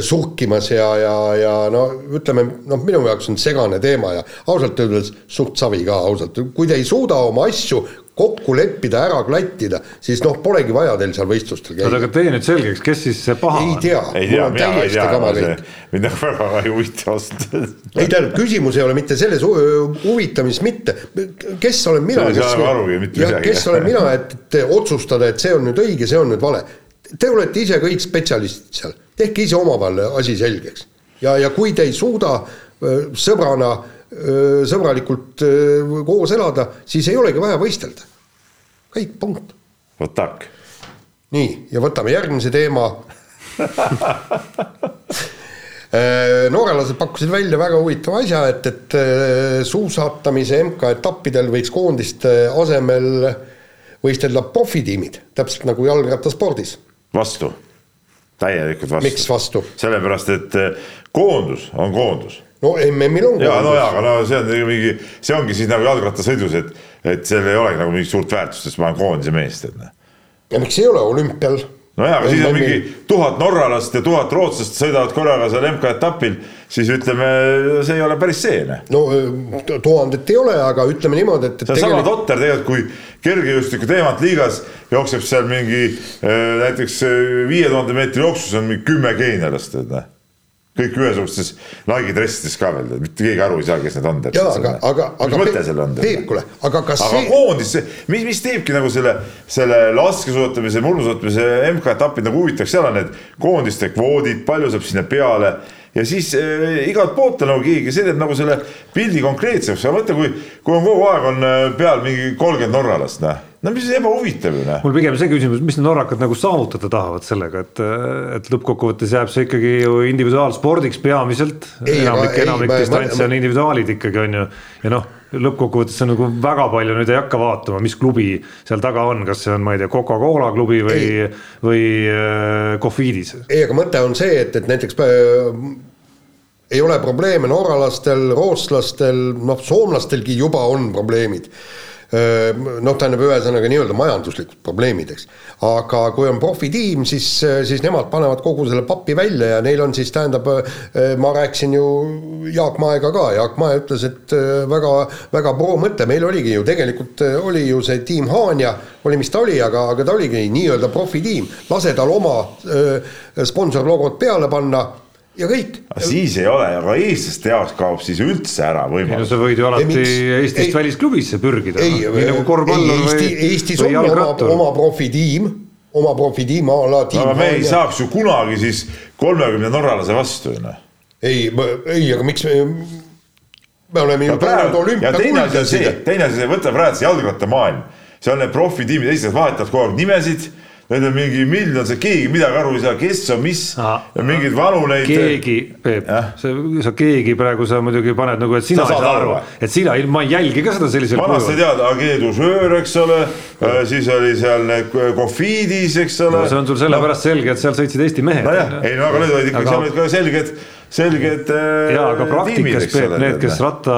surkimas ja, ja, ja no ütleme, noh, minu jaoks on segane teema ja ausalt öeldes suht savi ka ausalt, kui te ei suuda oma asju kokku leppida, ära klattida, siis noh, polegi vaja teil seal võistlustel käia. oota, aga tee nüüd selgeks, kes siis see paha ei tea, mul on täiesti kama kõik. mind nagu väga ei huvita ausalt öeldes. ei tähendab, küsimus ei ole mitte selles huvitamises mitte, kes olen mina, kes, jah, kes olen mina, et otsustada, et see on nüüd õige, see on nüüd vale. Te olete ise kõik spetsialistid seal, tehke ise omavahel asi selgeks ja, ja kui te ei suuda sõbrana sõbralikult koos elada, siis ei olegi vaja võistelda. kõik, punkt. vot tak. nii, ja võtame järgmise teema noorelased pakkusid välja väga huvitava asja, et, et suusatamise MK-etappidel võiks koondiste asemel võistelda profitiimid, täpselt nagu jalgrattaspordis. vastu, täielikult vastu. miks vastu? sellepärast, et koondus on koondus no MM-il on. ja no jaa, aga no see on mingi, see ongi siis nagu jalgrattasõidus, et, et seal ei olegi nagu mingit suurt väärtust, sest ma olen koondise mees, tead. ja miks ei ole olümpial? nojah, aga siis on mingi tuhat norralast ja tuhat rootslast sõidavad korraga seal MK-etapil, siis ütleme, see ei ole päris see. noh. no tuhandet ei ole, aga ütleme niimoodi, et, et. see on tegelik... sama totter tegelikult, kui kergejõustiku teemant liigas jookseb seal mingi äh, näiteks äh, viie tuhande meetri jooksus on mingi kümme geenelast, et noh kõik ühesugustes Nike'i dressides ka veel, mitte keegi aru ei saa, kes need on. jaa, aga, aga, aga. mis mõte seal on? Peep, kuule, aga kas aga see. koondis, mis, mis teebki nagu selle, selle laskesuusatamise, murdusuusatamise MK-etapid nagu huvitavaks, seal on need koondiste kvoodid, palju saab sinna peale ja siis äh, igalt poolt on nagu keegi, see teeb nagu selle pildi konkreetseks, aga mõtle, kui, kui on kogu aeg on äh, peal mingi kolmkümmend norralast, noh no mis ebahuvitav ju noh. mul pigem see küsimus, mis need norrakad nagu saavutada tahavad sellega, et, et lõppkokkuvõttes jääb see ikkagi ju individuaalspordiks peamiselt. enamik, enamik distantse on individuaalid ikkagi on ju ja noh, lõppkokkuvõttes on nagu väga palju nüüd ei hakka vaatama, mis klubi seal taga on, kas see on, ma ei tea, Coca-Cola klubi või, või äh, Cofidis. ei, aga mõte on see, et, et näiteks äh, ei ole probleeme norralastel, rootslastel, noh, soomlastelgi juba on probleemid noh, tähendab ühesõnaga nii-öelda majanduslikud probleemid, eks. aga kui on profitiim, siis, siis nemad panevad kogu selle papi välja ja neil on siis tähendab, ma rääkisin ju Jaak Maega ka, Jaak Mae ütles, et väga, väga pro mõte, meil oligi ju tegelikult oli ju see tiim Haanja, oli mis ta oli, aga, aga ta oligi nii-öelda profitiim, lase tal oma sponsorlogod peale panna ja kõik. siis ei ole, aga eestlaste jaoks kaob siis üldse ära võimalus. ei no sa võid ju alati ei, Eestist ei, välisklubisse pürgida. ei, ei, nagu korvpallur või. Eestis või on oma, oma profitiim, oma profitiim a la tiim. aga me ei saaks ju kunagi siis kolmekümne norralase vastu ju noh. ei, ei, aga miks me, me oleme ju toonud olümpiakulda. teine asi, võta praegu see jalgrattamaailm, seal need profitiimid esiteks vahetavad kogu aeg nimesid Need on mingi miljon, see keegi midagi aru ei saa, kes on mis Aha. ja mingeid vanu neid. keegi, Peep, sa, sa keegi praegu sa muidugi paned nagu, et sina sa ei saa aru, et sina, ma ei jälgi ka seda sellisel kujul. vanasti tead, Ageedu Söör, eks ole, äh, siis oli seal need Cofiidis, eks ole no,. see on sul sellepärast no. selge, et seal sõitsid Eesti mehed. nojah, ei no aga need olid ikkagi, seal olid ka selged selged. Äh, ja, aga praktikas Peep, need, kes ratta,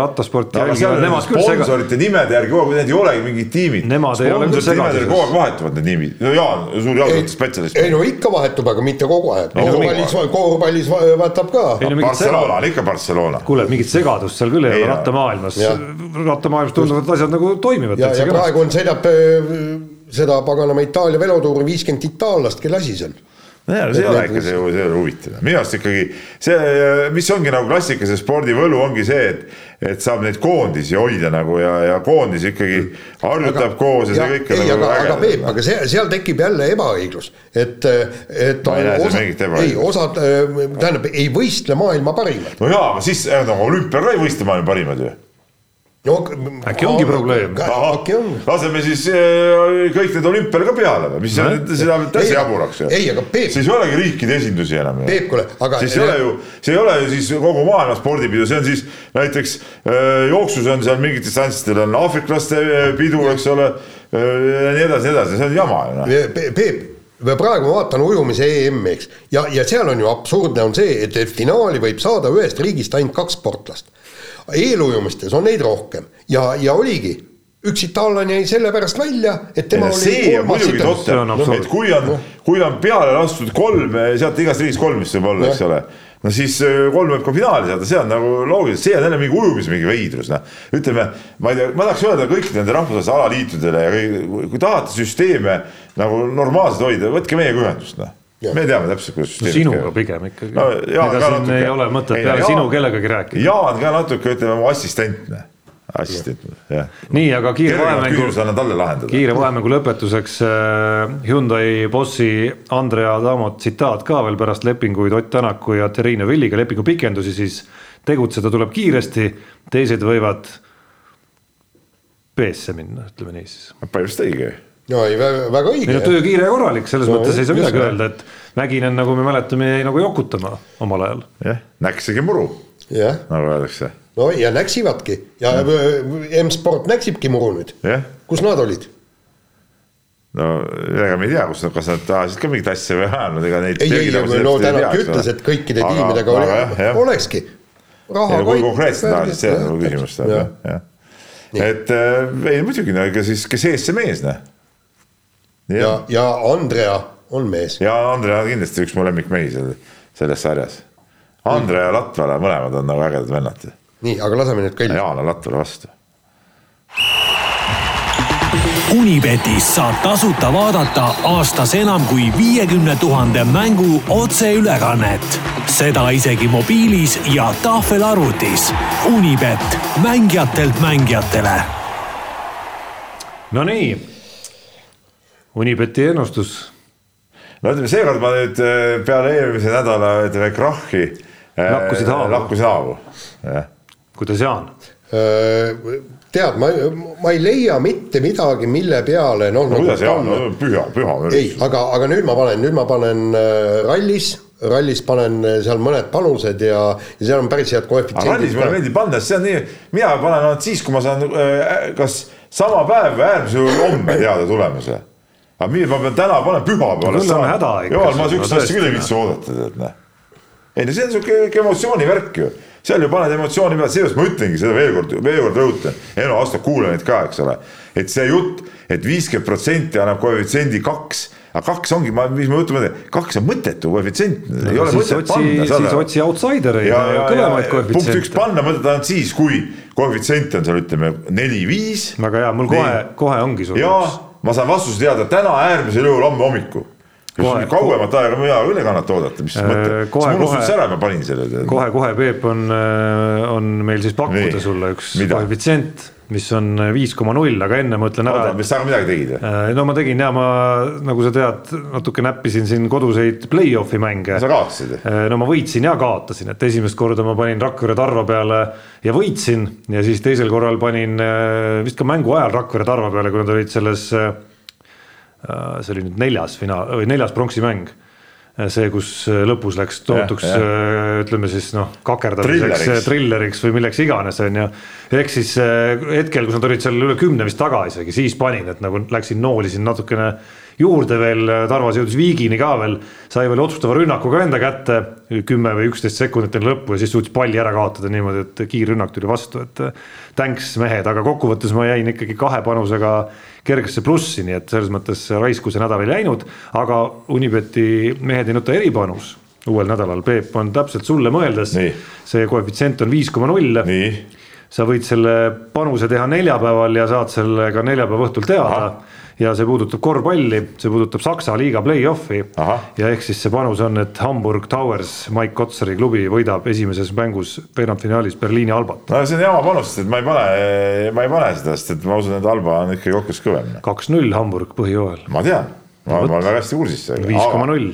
rattasporti no, jälgivad, nemad küll. sponsorite nimede järgi kogu aeg, need ei olegi mingid tiimid. Nemad ei ole küll segaduses. kogu aeg vahetuvad need nimid, no Jaan, suur jalgrattaspetsialist. ei no ikka vahetub, aga mitte kogu aeg no,. korvpallis, korvpallis vahetab ka. Barcelona on ikka Barcelona. kuule, mingit segadust seal küll ei ole rattamaailmas. rattamaailmas tunduvad asjad nagu toimivad. ja, ja praegu on, sõidab äh, seda paganama Itaalia velotuuri viiskümmend itaallast, kelle asi see on nojah, see ei ole ikka see, ei ole huvitav, minu arust ikkagi see, mis ongi nagu klassikalise spordi võlu, ongi see, et, et saab neid koondisi hoida nagu ja, ja koondis ikkagi harjutab koos ja, ja see kõik on nagu aga, aga Peep, aga see, seal tekib jälle ebaõiglus, et, et ma ei näe seal mingit ebaõiglust. ei, osad, tähendab, ei võistle maailma parimad. no jaa, aga siis no, olümpial ka ei võistle maailma parimad ju no äkki ongi probleem? laseme siis äh, kõik need olümpiale ka peale või, mis no, seda täitsa jaburaks ju. ei, aga Peep. siis ei olegi riikide esindusi enam. Peep, kuule, aga. siis ei ole ju, see ei ole ju siis kogu maailma spordipidu, see on siis näiteks äh, jooksus on seal mingitel distantsidel on aafriklaste äh, pidu, eks ole. ja nii edasi, nii edasi, see on jama ju noh. Peep praegu ma vaatan ujumise EM-i, eks, ja, ja seal on ju absurdne on see, et finaali võib saada ühest riigist ainult kaks sportlast eelujumistes on neid rohkem. Ja, ja oligi. Üks itaallane jäi sellepärast välja, et tema ja see on muidugi totter, et kui on no., kui on peale lastud kolm, sealt igast riigist kolm vist võib olla, eks ole. No siis äh, kolm võib ka finaali saada, see on nagu loogiline, see on jälle mingi ujumise mingi veidrus, noh. ütleme, ma ei tea, ma tahaks öelda kõikidele nende rahvusvaheliste alaliitudele ja kui, kui tahate süsteeme nagu normaalselt hoida, võtke meiega ühendust, noh me teame täpselt, kuidas süsteem no, sinuga käib. pigem ikkagi no,. ega siin natuke, ei ole mõtet peale Jaan, sinu kellegagi rääkida. Jaan ka natuke, ütleme, mu assistent, jah. nii, aga kiire vahemängu, talle lahendada. kiire vahemängu lõpetuseks äh, Hyundai bossi Andrea Adamo tsitaat ka veel pärast lepinguid Ott Tänaku ja Terrine Villiga lepingu pikendusi, siis tegutseda tuleb kiiresti, teised võivad B-sse minna, ütleme nii siis. põhimõtteliselt õige no ei, väga õige. ei no töö kiire ja korralik, selles no, mõttes ei saa midagi öelda, et Mäkinen, nagu me mäletame, jäi nagu jokutama omal ajal. jah, näksige muru, nagu öeldakse. no ja näksivadki ja M-sport näksibki muru nüüd. kus nad olid? no ega me ei tea, kus nad, kas nad ajasid ka mingit asja või ajanud, ega neid. ei, ei, no Tänak ütles, et kõikide aga, tiimidega aga, oli, jah, olekski. kui konkreetselt nad ajasid, see on nagu küsimus, jah. et äh, ei muidugi, no ega siis, kes ees, see mees, noh ja, ja Andrea on mees. ja Andre on kindlasti üks mu lemmikmehi seal selles sarjas. Andre ja Latvala mõlemad on nagu ägedad vennad. nii, aga laseme nüüd kõlli. Jaan on Latvala vastu. Unibetis saab tasuta vaadata aastas enam kui viiekümne tuhande mängu otseülekannet. seda isegi mobiilis ja tahvelarvutis. Unibet, mängijatelt mängijatele Nonii, Unibeti ennustus. no ütleme, seekord ma nüüd eh, peale eelmise nädala ütleme krahhi. Lakkusid haavu. lakkusin haavu, jah. kuidas Jaan? tead, ma, ma ei leia mitte midagi, mille peale noh. no kuidas Jaan, no püha, püha ei, aga, aga nüüd ma panen, nüüd ma panen äh, rallis, rallis panen äh, seal mõned panused ja, ja seal on päris head aga rallis koefitsiendid mulle. meeldib panna, sest see on nii, mina panen ainult siis, kui ma saan äh, kas sama päev või äärmisel juhul homme teada tulemuse. Aga mida ma pean täna panema, pühapäeval. Küll on häda ikka jumal, ma no asja küll ei viitsi oodata, tead noh. ei no see on siuke siuke emotsioonivärk ju, seal ju paned emotsiooni peale, seepärast ma ütlengi seda veel kord, veel kord rõhutan, Eno Asto kuulajaid ka, eks ole. et see jutt, et viiskümmend protsenti annab koefitsiendi kaks, aga kaks ongi, ma, mis ma jutu mõtlen, kaks on mõttetu koefitsient, ei ole mõtet panna. siis otsi outsidereid ja, ja kõvemaid ja punkt üks koefitsiente. panna mõtet ainult siis, kui koefitsient on seal ütleme neli-viis väga hea, mul kohe, kohe ongi sul ja ma saan vastuse teada täna äärmisel juhul homme hommikul. Kohe- kauemat aega mina küll ei kannata oodata, mis Äh, mõte, kohe- siis unustasin kohe- ära, ma panin selle. kohe-kohe, Peep on, on meil siis pakkuda Nii. sulle üks koefitsient, mis on viis koma null, aga enne ma ütlen ära mis sa midagi tegid või? Äh, no ma tegin ja ma, nagu sa tead, natuke näppisin siin koduseid play-off'i mänge. sa kaotasid? no ma võitsin ja kaotasin, et esimest korda ma panin Rakvere Tarva peale ja võitsin ja siis teisel korral panin äh, vist ka mängu ajal Rakvere Tarva peale, kui nad olid selles. see oli nüüd neljas finaal või neljas pronksimäng. see, kus lõpus läks tohutuks äh, ütleme siis noh, kakerdamiseks, Trilleriks. trilleriks või milleks iganes on ju. ehk siis äh, hetkel, kus nad olid seal üle kümne vist taga isegi, siis panin, et nagu läksin noolisin natukene juurde veel, Tarvas jõudis viigini ka veel, sai veel otsustava rünnaku ka enda kätte, kümme või üksteist sekundit enne lõppu ja siis suutis palli ära kaotada niimoodi, et kiirrünnak tuli vastu, et äh, thanks mehed, aga kokkuvõttes ma jäin ikkagi kahe panusega kergesse plussi, nii et selles mõttes raisku see nädal ei läinud, aga Unibeti mehed ei nuta eripanus. Uuel nädalal, Peep on täpselt sulle mõeldes see koefitsient on viis koma null. Sa võid selle panuse teha neljapäeval ja saad selle ka neljapäeva õhtul teada. Ja see puudutab korvpalli, see puudutab Saksa liiga play-off'i ja ehk siis see panus on, et Hamburg Towers, Mike Kotsari klubi võidab esimeses mängus veerandfinaalis Berliini Albat. no see on jama panus, sest et ma ei pane, ma ei pane seda, sest et ma usun, et Alba on ikkagi kokkuvõttes kõvem. kaks-null Hamburg põhijooajal, ma tean, ma ma olen väga hästi kursis sellega. viis koma null.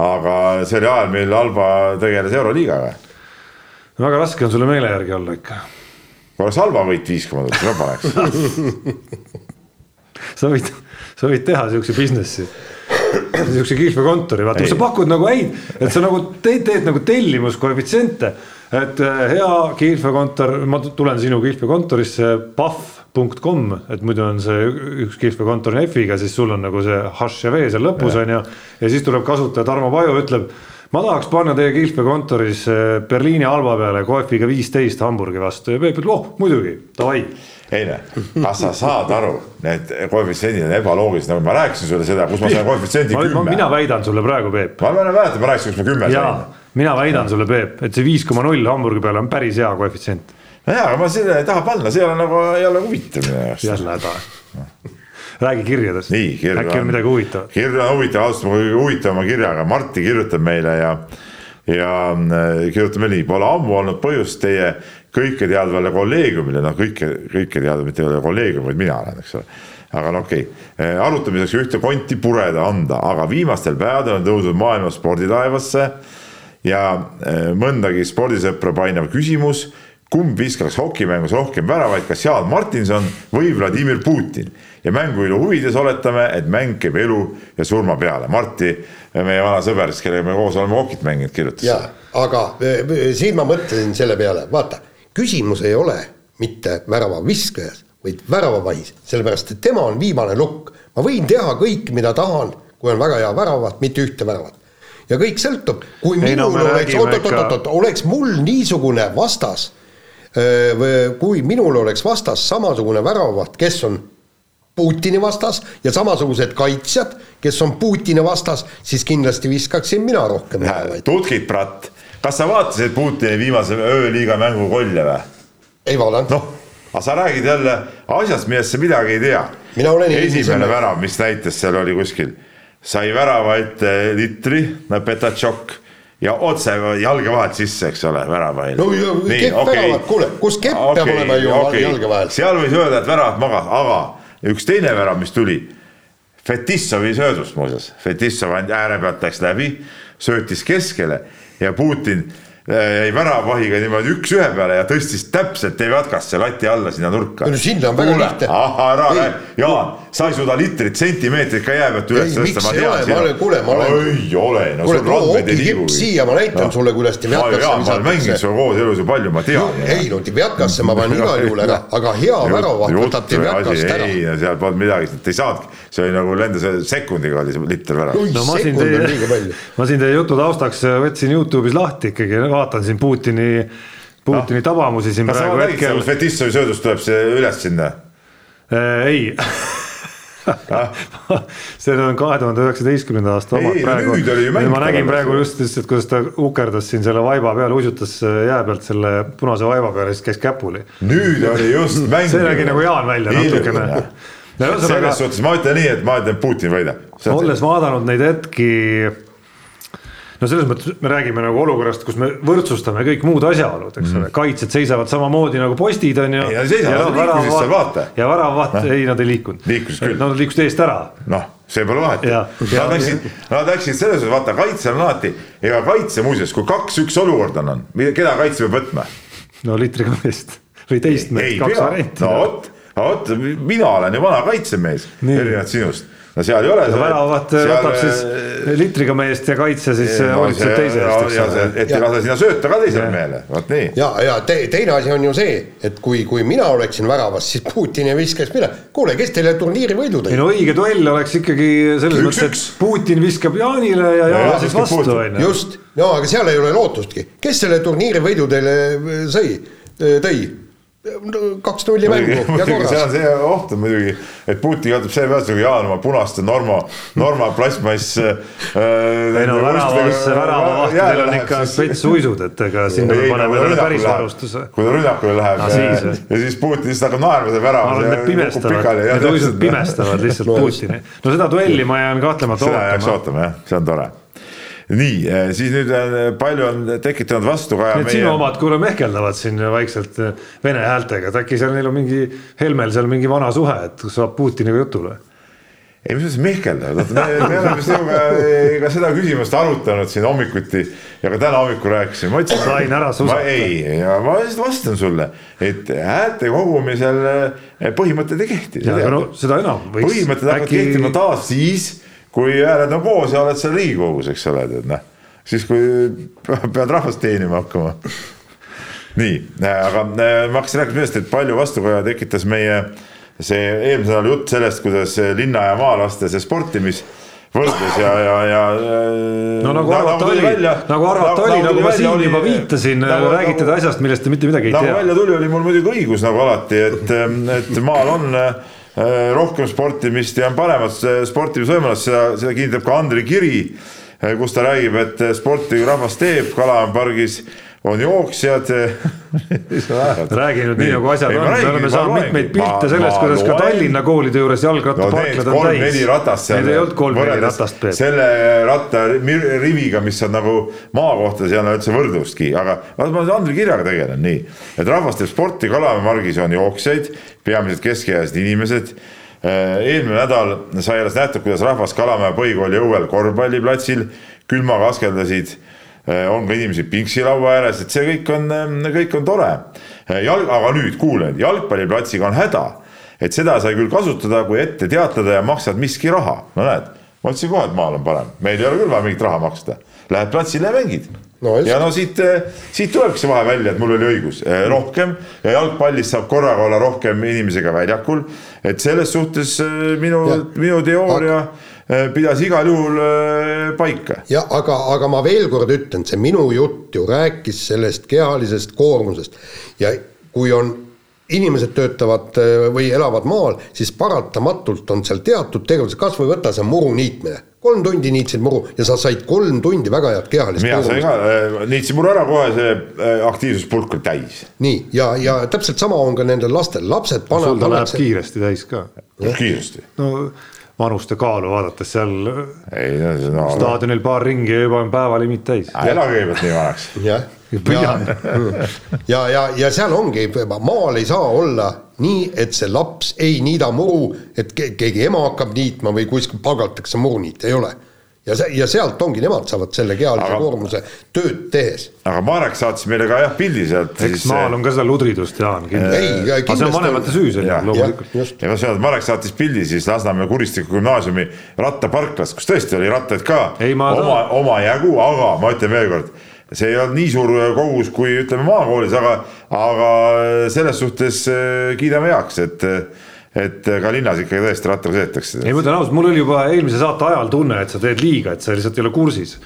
aga see oli ajal, mil Alba tegeles Euroliigaga. väga raske on sulle meele järgi olla ikka. oleks Alba võit viis koma null, ma paneks. sa võid, sa võid teha siukse business'i niisuguse kihlveokontori, vaata, sa pakud nagu häid, et sa nagu teed, teed nagu tellimuskoefitsiente. et äh, hea kihlveokontor, ma tulen sinu kihlveokontorisse, pahv.com, et muidu on see üks kihlveokontor on F-iga, siis sul on nagu see hash ja V seal lõpus on ju. ja siis tuleb kasutaja Tarmo Paju, ütleb ma tahaks panna teie kihlveokontoris äh, Berliini Alba peale koefiga viisteist Hamburgi vastu ja Peep ütleb, oh muidugi, davai ei noh, kas sa saad aru, need koefitsiendid on ebaloogilised, nagu ma rääkisin sulle seda, kus ma sain koefitsiendi kümme. mina väidan sulle praegu, Peep. ma mäletan, ma rääkisin, kus ma kümme sain. mina väidan sulle, Peep, et see viis koma null Hamburgi peale on päris hea koefitsient. no jaa, aga ma selle ei taha panna, see ei ole nagu, ei ole huvitav minu jaoks. jälle häda. Räägi kirjadest. äkki on midagi huvitavat. kirja on huvitav, alustame huvitavama kirjaga, Martti kirjutab meile ja ja äh, kirjutab meile nii, pole ammu olnud põhjust teie kõiketeadvale kolleegiumile, noh kõike, kõike teadvat mitte kolleegium, vaid mina olen, eks ole. aga no okei okay., arutamiseks ühte konti pureda anda, aga viimastel päevadel on tõusnud maailma sporditaevasse ja eh, mõndagi spordisõpra painav küsimus, kumb viskaks hokimängus rohkem väravaid, kas Jaan Martinson või Vladimir Putin ja mänguilu huvides oletame, et mäng käib elu ja surma peale. Marti, meie vana sõber, kellega me koos oleme hokit mänginud, kirjutas jaa, aga eh, siin ma mõtlesin selle peale, vaata, küsimus ei ole mitte väravaviskajas, vaid väravavahis, sellepärast et tema on viimane nukk. ma võin teha kõik, mida tahan, kui on väga hea väravat, mitte ühte väravat. ja kõik sõltub, kui no minul me oleks, oot-oot-oot-oot, oleks mul niisugune vastas, kui minul oleks vastas samasugune väravaht, kes on Putini vastas ja samasugused kaitsjad, kes on Putini vastas, siis kindlasti viskaksin mina rohkem väravaid. tutkid, Pratt, kas sa vaatasid Putini viimase ööliiga mängu kolle või? ei vaadanud. noh, aga sa räägid jälle asjast, millest sa midagi ei tea. esimene värav, mis näitas, seal oli kuskil, sai värava ette litri, Petatšok ja otse jalge vahelt sisse, eks ole, värava ees. no ja kepp okay. väravat, kuule, kus kepp okay, peab olema ju okay. jalge vahel. seal võis öelda, et väravat magas, aga üks teine värav, mis tuli. Fetissovi söödust muuseas, Fetissov ääre pealt läks läbi, söötis keskele ja Putin jäi väravvahiga niimoodi üks-ühe peale ja tõstis täpselt Devjatkasse lati alla sinna nurka. no sinna on väga lihtne. ahah, ära, Jaan, sa ei suuda litrit, sentimeetrit ka jää pealt üles tõsta, ma tean. ma olen, kuule, ma olen. ei ole, no sul randmed ei liigu. siia ma näitan no. sulle, kuidas Devjatkasse visatakse. ma olen mänginud sinuga koos elus ju palju, ma tean. ei no Devjatkasse ma panen igal juhul ära, aga hea väravaht võtab Devjatkast ära. ei, seal polnud midagi, ei saanudki, see oli nagu lendas sekundiga oli see liter värav. no ma siin teie, ma siin teie jutu taustaks võtsin Youtube'is lahti ikkagi vaatan siin Putini, Putini no. tabamusi siin Kas praegu hetkel. Fetissovi söödus tuleb see üles sinna äh,? ei see on kahe tuhande üheksateistkümnenda aasta omad praegu. ma nägin praegu just lihtsalt, kuidas ta ukerdas siin selle vaiba peale, uisutas jää pealt selle punase vaiba peale, siis käis käpuli. nüüd oli just mäng. see nägi nagu Jaan välja natukene. selles suhtes ma ütlen nii, et ma ütlen, Putin võidab. olles vaadanud neid hetki no selles mõttes me räägime nagu olukorrast, kus me võrdsustame kõik muud asjaolud, eks ole mm kaitsjad seisavad samamoodi nagu postid on ju. ei, nad seisavad, liikusid seal vaata. ja väravavaht no., ei nad ei liikunud. liikusid küll. nad liikusid eest ära. noh, see pole vahet. Nad läksid, nad läksid selles mõttes, vaata kaitse on alati, ega kaitse muuseas, kui kaks-üks olukord on, on, keda kaitse peab võtma? no litriga meest või teist meest, kaks varianti. no vot, vot mina olen ju vana kaitsemees, erinevalt sinust no seal ei ole. väravaht võtab siis äh, litriga meest ja kaitse siis hoolitseb teise eest. et ei lase sinna sööta ka teisele mehele, vot nii. ja, ja te, teine asi on ju see, et kui, kui mina oleksin väravas, siis Putin ei viskaks mina. kuule, kes teile turniiri võidu tõi? ei no õige duell oleks ikkagi selles mõttes, et Putin viskab Jaanile ja Jaan siis vastu on ju. just, no aga seal ei ole lootustki, kes selle turniiri võidu teile sõi, tõi kaks nulli mängu ja korras. see on see oht on muidugi, et Putin kaotab selle peale, kui Jaan oma punaste Norma, Norma plastmass äh,. ei no väravas, väravavahtidel on ikka spetsuisud, et ega sinna me paneme talle päris varustuse. kui ta rünnakule läheb no, ja, siis, ja siis Putin lihtsalt hakkab naerma seal väravas. ma arvan, et need pimestavad, need uisud pimestavad lihtsalt Putini. no seda duelli ma jään kahtlemata ootama. seda jääks ootama jah, see on tore nii, eh, siis nüüd eh, palju on tekitanud vastukaja. Need meie... sinu omad kuule mehkeldavad siin vaikselt eh, vene häältega, et äkki seal neil on mingi, Helmel seal mingi vana suhe, et saab Putiniga jutule ei, mis mõttes mehkeldavad, me, me oleme sinuga ka seda küsimust arutanud siin hommikuti ja ka täna hommikul rääkisime, ma ütlesin. sain ära susata. ei, ja ma lihtsalt vastan sulle, et häälte kogumisel põhimõtted ei kehti. No, seda enam. põhimõtted hakkavad äkki... kehtima taas siis kui hääled on koos ja oled seal Riigikogus, eks ole, tead noh, siis kui pead rahvast teenima hakkama. nii, aga äh, ma hakkasin rääkima sellest, et palju vastukaja tekitas meie see eelmise nädala jutt sellest, kuidas linna ja maalaste see sportimis võrdlus ja, ja, ja. Äh, no nagu arvata oli, nagu arvata oli, nagu ma siin juba viitasin nagu,, räägite nagu, asjast, millest te mitte midagi ei nagu tea. nagu välja tuli, oli mul muidugi õigus nagu alati, et, et maal on Äh, rohkem sportimist ja on paremad sportimisvõimalused, seda, seda kinnitab ka Andri kiri, äh, kus ta räägib, et sporti rahvas teeb Kalamäe pargis on jooksjad räägi nüüd nii, nagu asjad on, me oleme saanud mitmeid pilte sellest, kuidas ka Tallinna koolide juures jalgrattaparklad no, on täis. neli ratast seal. Need ei olnud kolm-neli ratast, selle rattariviga, mis on nagu maakohtades ei anna üldse võrdlustki, aga ma Andri kirjaga tegelen nii, et rahvas teeb sporti, Kalamäe margis on jooksjaid, peamiselt keskealised inimesed. Äh, eelmine nädal sai alles nähtud, kuidas rahvas Kalamäe põhikooli õuel korvpalliplatsil külmaga askeldasid. Äh, on ka inimesi pingsilaua ääres, et see kõik on, ähm, kõik on tore. Äh, jalg, aga nüüd kuule, jalgpalliplatsiga on häda, et seda sai küll kasutada, kui ette teatada ja maksad miski raha, no näed, ma ütlesin kohe, et maal on parem, meil ei ole küll vaja mingit raha maksta, lähed platsile ja mängid. No,. ja no siit, siit tulebki see vahe välja, et mul oli õigus, rohkem. Ja jalgpallis saab korraga olla rohkem inimesi ka väljakul, et selles suhtes minu, minu teooria aga pidas igal juhul äh, paika. ja aga, aga ma veel kord ütlen, see minu jutt ju rääkis sellest kehalisest koormusest ja kui on inimesed töötavad äh, või elavad maal, siis paratamatult on seal teatud tegevused, kas või võta see muru niitmine. kolm tundi niitsid muru ja sa said kolm tundi väga head kehalist mina sain ka, niitsin muru ära kohe, see aktiivsuspulk oli täis. nii, ja, ja täpselt sama on ka nendel lastel, lapsed panevad. sul ta läheb kiiresti täis ka. kiiresti. no vanuste kaalu vaadates seal ei, no, staadionil paar ringi ja juba on päevalimiit täis. elage kõigepealt nii vanaks. jah ja, ja, ja, ja seal ongi, maal ei saa olla nii, et see laps ei niida muru, et keegi ema hakkab niitma või kuskil palgatakse muruniit, ei ole ja see, ja sealt ongi, nemad saavad selle kehalise aga, koormuse tööd tehes. aga Marek saatis meile ka jah pildi sealt. eks siis... maal on ka seda ludridust, Jaan, kindlasti. aga see on vanemate süü, see on loomulikult. ja no seal Marek saatis pildi siis Lasnamäe Kuristiku gümnaasiumi rattaparklas, kus tõesti oli rattaid ka ei, oma, omajagu, aga ma ütlen veelkord see ei olnud nii suur kogus kui ütleme maakoolis, aga, aga selles suhtes kiidame heaks, et et ka linnas ikkagi tõesti rattaga sõidetakse. ei, ma ütlen ausalt, mul oli juba eelmise saate ajal tunne, et sa teed liiga, et sa lihtsalt ei ole kursis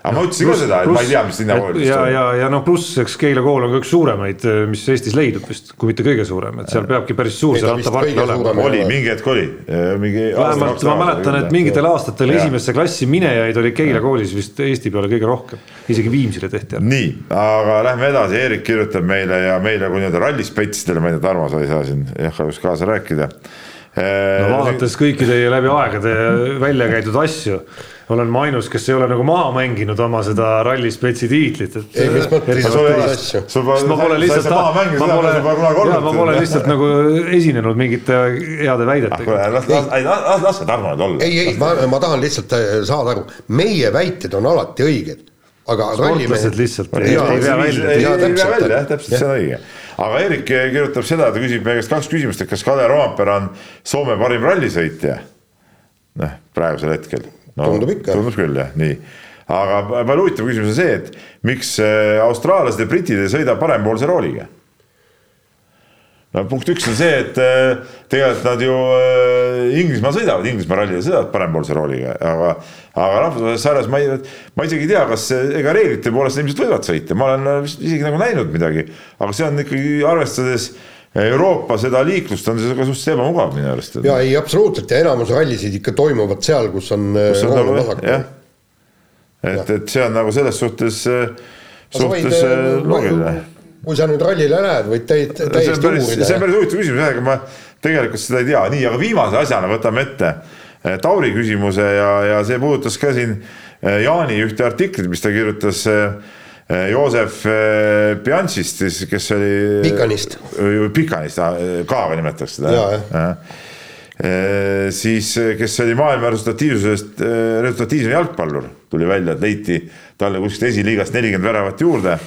aga ma ütlesin ka seda, et plus, ma ei tea, mis linnakoolis ja, ja, ja noh, pluss eks Keila kool on ka üks suuremaid, mis Eestis leidub vist, kui mitte kõige suurem, et seal peabki päris suur see rattapark olema. oli, mingi hetk oli. mingi vähemalt ma mäletan, et mingitel aastatel esimesse klassi minejaid oli Keila koolis vist Eesti peale kõige rohkem, isegi Viimsile tehti. nii, aga lähme edasi, Eerik kirjutab meile ja meile kui nii-öelda rallispetsidele, ma ei tea, Tarmo, sa ei saa siin jah, kahjuks kaasa rääkida. No vaadates kõiki teie läbi aegade välja käidud asju olen ma ainus, kes ei ole nagu maha mänginud oma seda ralli spetsi tiitlit, et. ei, mis mõttes, sul ei ole asju. ma pole lihtsalt, ma pole, ma pole lihtsalt nagu esinenud mingite heade väidetega. las, see Tarmo nüüd olla. ei, ei, ma, ma tahan lihtsalt äh, saada aru, meie väited on alati õiged aga sportlased lihtsalt ei vea välja. ei vea välja jah, täpselt, see on õige. aga Erik kirjutab seda, ta küsib meie käest kaks küsimust, et kas Kalle Roompere on Soome parim rallisõitja? noh, praegusel hetkel no,. tundub ikka. tundub küll jah, nii. aga palju huvitav küsimus on see, et miks äh, austraallased ja britid ei sõida parempoolse rooliga? no punkt üks on see, et äh, tegelikult nad ju äh, Inglismaal sõidavad, Inglismaa rallil sõidavad parempoolse rooliga, aga, aga rahvusvahelises sarjas ma ei, ma isegi ei tea, kas ega reeglite poolest ilmselt võivad sõita, ma olen isegi nagu näinud midagi, aga see on ikkagi arvestades Euroopa seda liiklust on ka suhteliselt ebamugav minu arust. ja ei, absoluutselt ja enamus rallisid ikka toimuvad seal, kus on. on nagu jah, et, et see on nagu selles suhtes, suhtes äh, loogiline. kui sa nüüd rallile lähed, võid täi-, täiesti uurida. see on päris huvitav küsimus, ega ma tegelikult seda ei tea, nii, aga viimase asjana võtame ette äh, Tauri küsimuse ja, ja see puudutas ka siin äh, Jaani ühte artiklit, mis ta kirjutas Eh, Joosef Bianchist eh, siis, kes oli. Pikanist. Pikanist, K-ga nimetatakse teda. siis, kes oli maailma resultatiivsusest, resultatiivsem jalgpallur, tuli välja, et leiti talle kuskilt esiliigast nelikümmend väravat juurde.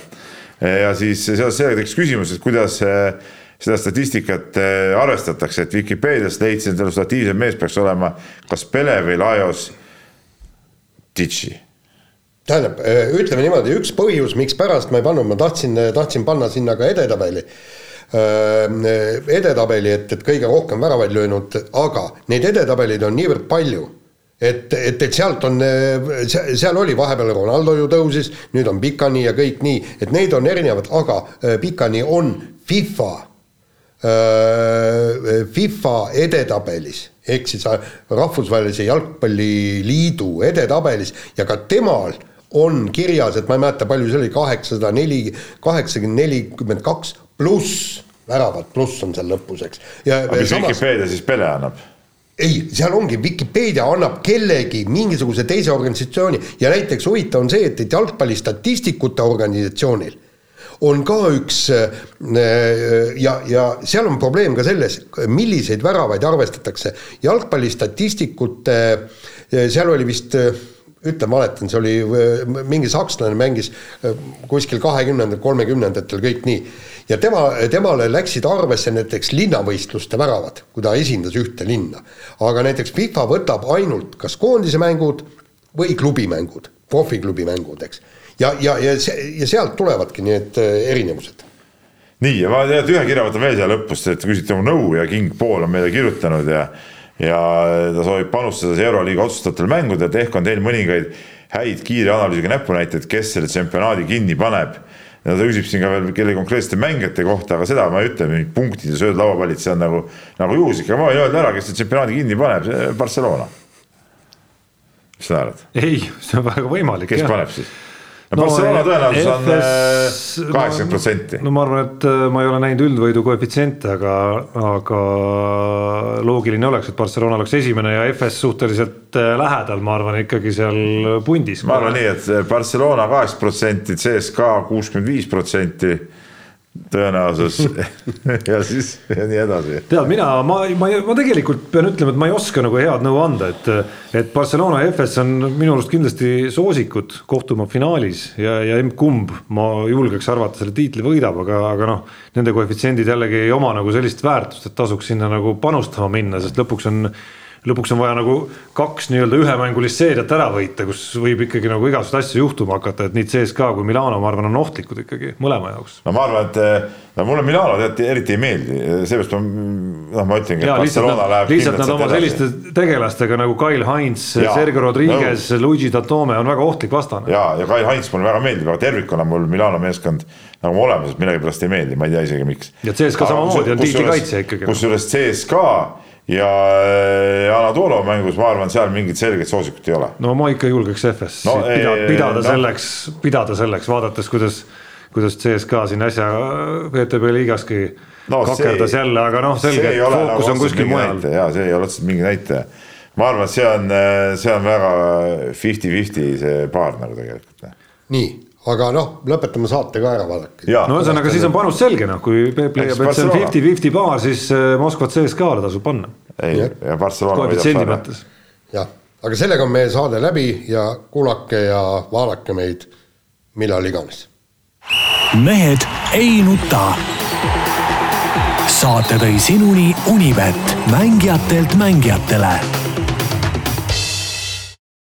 ja siis seoses sellega tekkis küsimus, et kuidas seda statistikat arvestatakse, et Vikipeedias leidsin, et resultatiivsem mees peaks olema kas Pele või Lajos Titši tähendab, äh, ütleme niimoodi, üks põhjus, mikspärast ma ei pannud, ma tahtsin, tahtsin panna sinna ka edetabeli. Äh, edetabeli, et, et kõige rohkem väravaid löönud, aga neid edetabeleid on niivõrd palju et, et, et sealt on, seal oli vahepeal Ronaldo ju tõusis, nüüd on Pikani ja kõik nii, et neid on erinevad, aga äh, Pikani on FIFA, FIFA edetabelis ehk siis Rahvusvahelise Jalgpalliliidu edetabelis ja ka temal on kirjas, et ma ei mäleta, palju see oli, kaheksasada neli, kaheksakümmend nelikümmend kaks pluss väravat, pluss on seal lõpus, eks. aga mis samas... Vikipeedia siis Pele annab? ei, seal ongi, Vikipeedia annab kellegi mingisuguse teise organisatsiooni ja näiteks huvitav on see, et, et jalgpallistatistikute organisatsioonil on ka üks ja, ja seal on probleem ka selles, milliseid väravaid arvestatakse. jalgpallistatistikute, seal oli vist ütlen, valetan, see oli, mingi sakslane mängis äh, kuskil kahekümnendatel, kolmekümnendatel, kõik nii. ja tema, temale läksid arvesse näiteks linnavõistluste väravad, kui ta esindas ühte linna. aga näiteks FIFA võtab ainult kas koondise mängud või klubimängud, profiklubi mängud, eks. ja, ja, ja, ja sealt tulevadki need äh, erinevused nii, ja ma tegelikult ühe kirja võtan veel siia lõpust, et küsite mu nõu ja King Paul on meile kirjutanud ja ja ta soovib panustada Euroliiga otsustavatel mängudel, ehk on teil mõningaid häid kiire analüüsiga näpunäiteid, kes selle tsempionaadi kinni paneb. ja ta küsib siin ka veel kelle konkreetsete mängijate kohta, aga seda ma ei ütle, mingid punktid ja sööd lauapallid, see on nagu, nagu juhuslik, aga ma võin öelda ära, kes selle tsempionaadi kinni paneb, Barcelona. mis sa arvad? ei, see on väga võimalik. kes jah. paneb siis? No Barcelona tõenäosus on äh, kaheksakümmend protsenti. no ma arvan, et äh, ma ei ole näinud üldvõidu koefitsiente, aga, aga loogiline oleks, et Barcelona oleks esimene ja FS suhteliselt äh, lähedal, ma arvan, ikkagi seal pundis. ma arvan nii, et Barcelona kaheksakümmend protsenti, CSKA kuuskümmend viis protsenti tõenäosus ja siis ja nii edasi. tead, mina, ma, ma, ma tegelikult pean ütlema, et ma ei oska nagu head nõu anda, et, et Barcelona ja FS on minu arust kindlasti soosikud kohtuma finaalis ja, ja kumb ma julgeks arvata selle tiitli võidab, aga, aga noh, nende koefitsiendid jällegi ei oma nagu sellist väärtust, et tasuks sinna nagu panustama minna, sest lõpuks on lõpuks on vaja nagu kaks nii-öelda ühemängulist seeriat ära võita, kus võib ikkagi nagu igasuguseid asju juhtuma hakata, et nii CSKA kui Milano, ma arvan, on ohtlikud ikkagi mõlema jaoks. no ma arvan, et no mulle Milano tead eriti ei meeldi, seepärast ma, noh, ma ütlengi, Barcelona läheb lihtsalt nad oma selliste tegelastega nagu Kyle Heinz, Sergio Rodriguez no., Luigi Datome on väga ohtlik vastane. ja, ja Kyle Heinz mulle väga meeldib, aga tervikuna mul Milano meeskond nagu olemuselt millegipärast ei meeldi, ma ei tea isegi miks. ja CSKA samamoodi on tiitlikaitsja ikkagi. kusjuures CSKA ja Anatoolo mängus ma arvan, seal mingit selget soosikut ei ole. no ma ikka julgeks FS no, pidada, pidada no. selleks, pidada selleks, vaadates, kuidas, kuidas CSKA siin äsja VTB liigaski no, kakerdas jälle, aga noh, selge, et fookus nagu on kuskil mujal. ja see ei ole otseselt mingi näitaja. ma arvan, et see on, see on väga fifty-fifty see paar nagu tegelikult. nii aga noh, lõpetame saate ka ära, vaadake. no ühesõnaga, siis on panus selge noh, kui Peep leiab, et see on fifty-fifty paar, siis äh, Moskvat CSKA-le tasub panna. ei, ja Barcelona võidab sarja. jah, aga sellega on meie saade läbi ja kuulake ja vaadake meid millal iganes. mehed ei nuta. saate tõi sinuni Unibet, mängijatelt mängijatele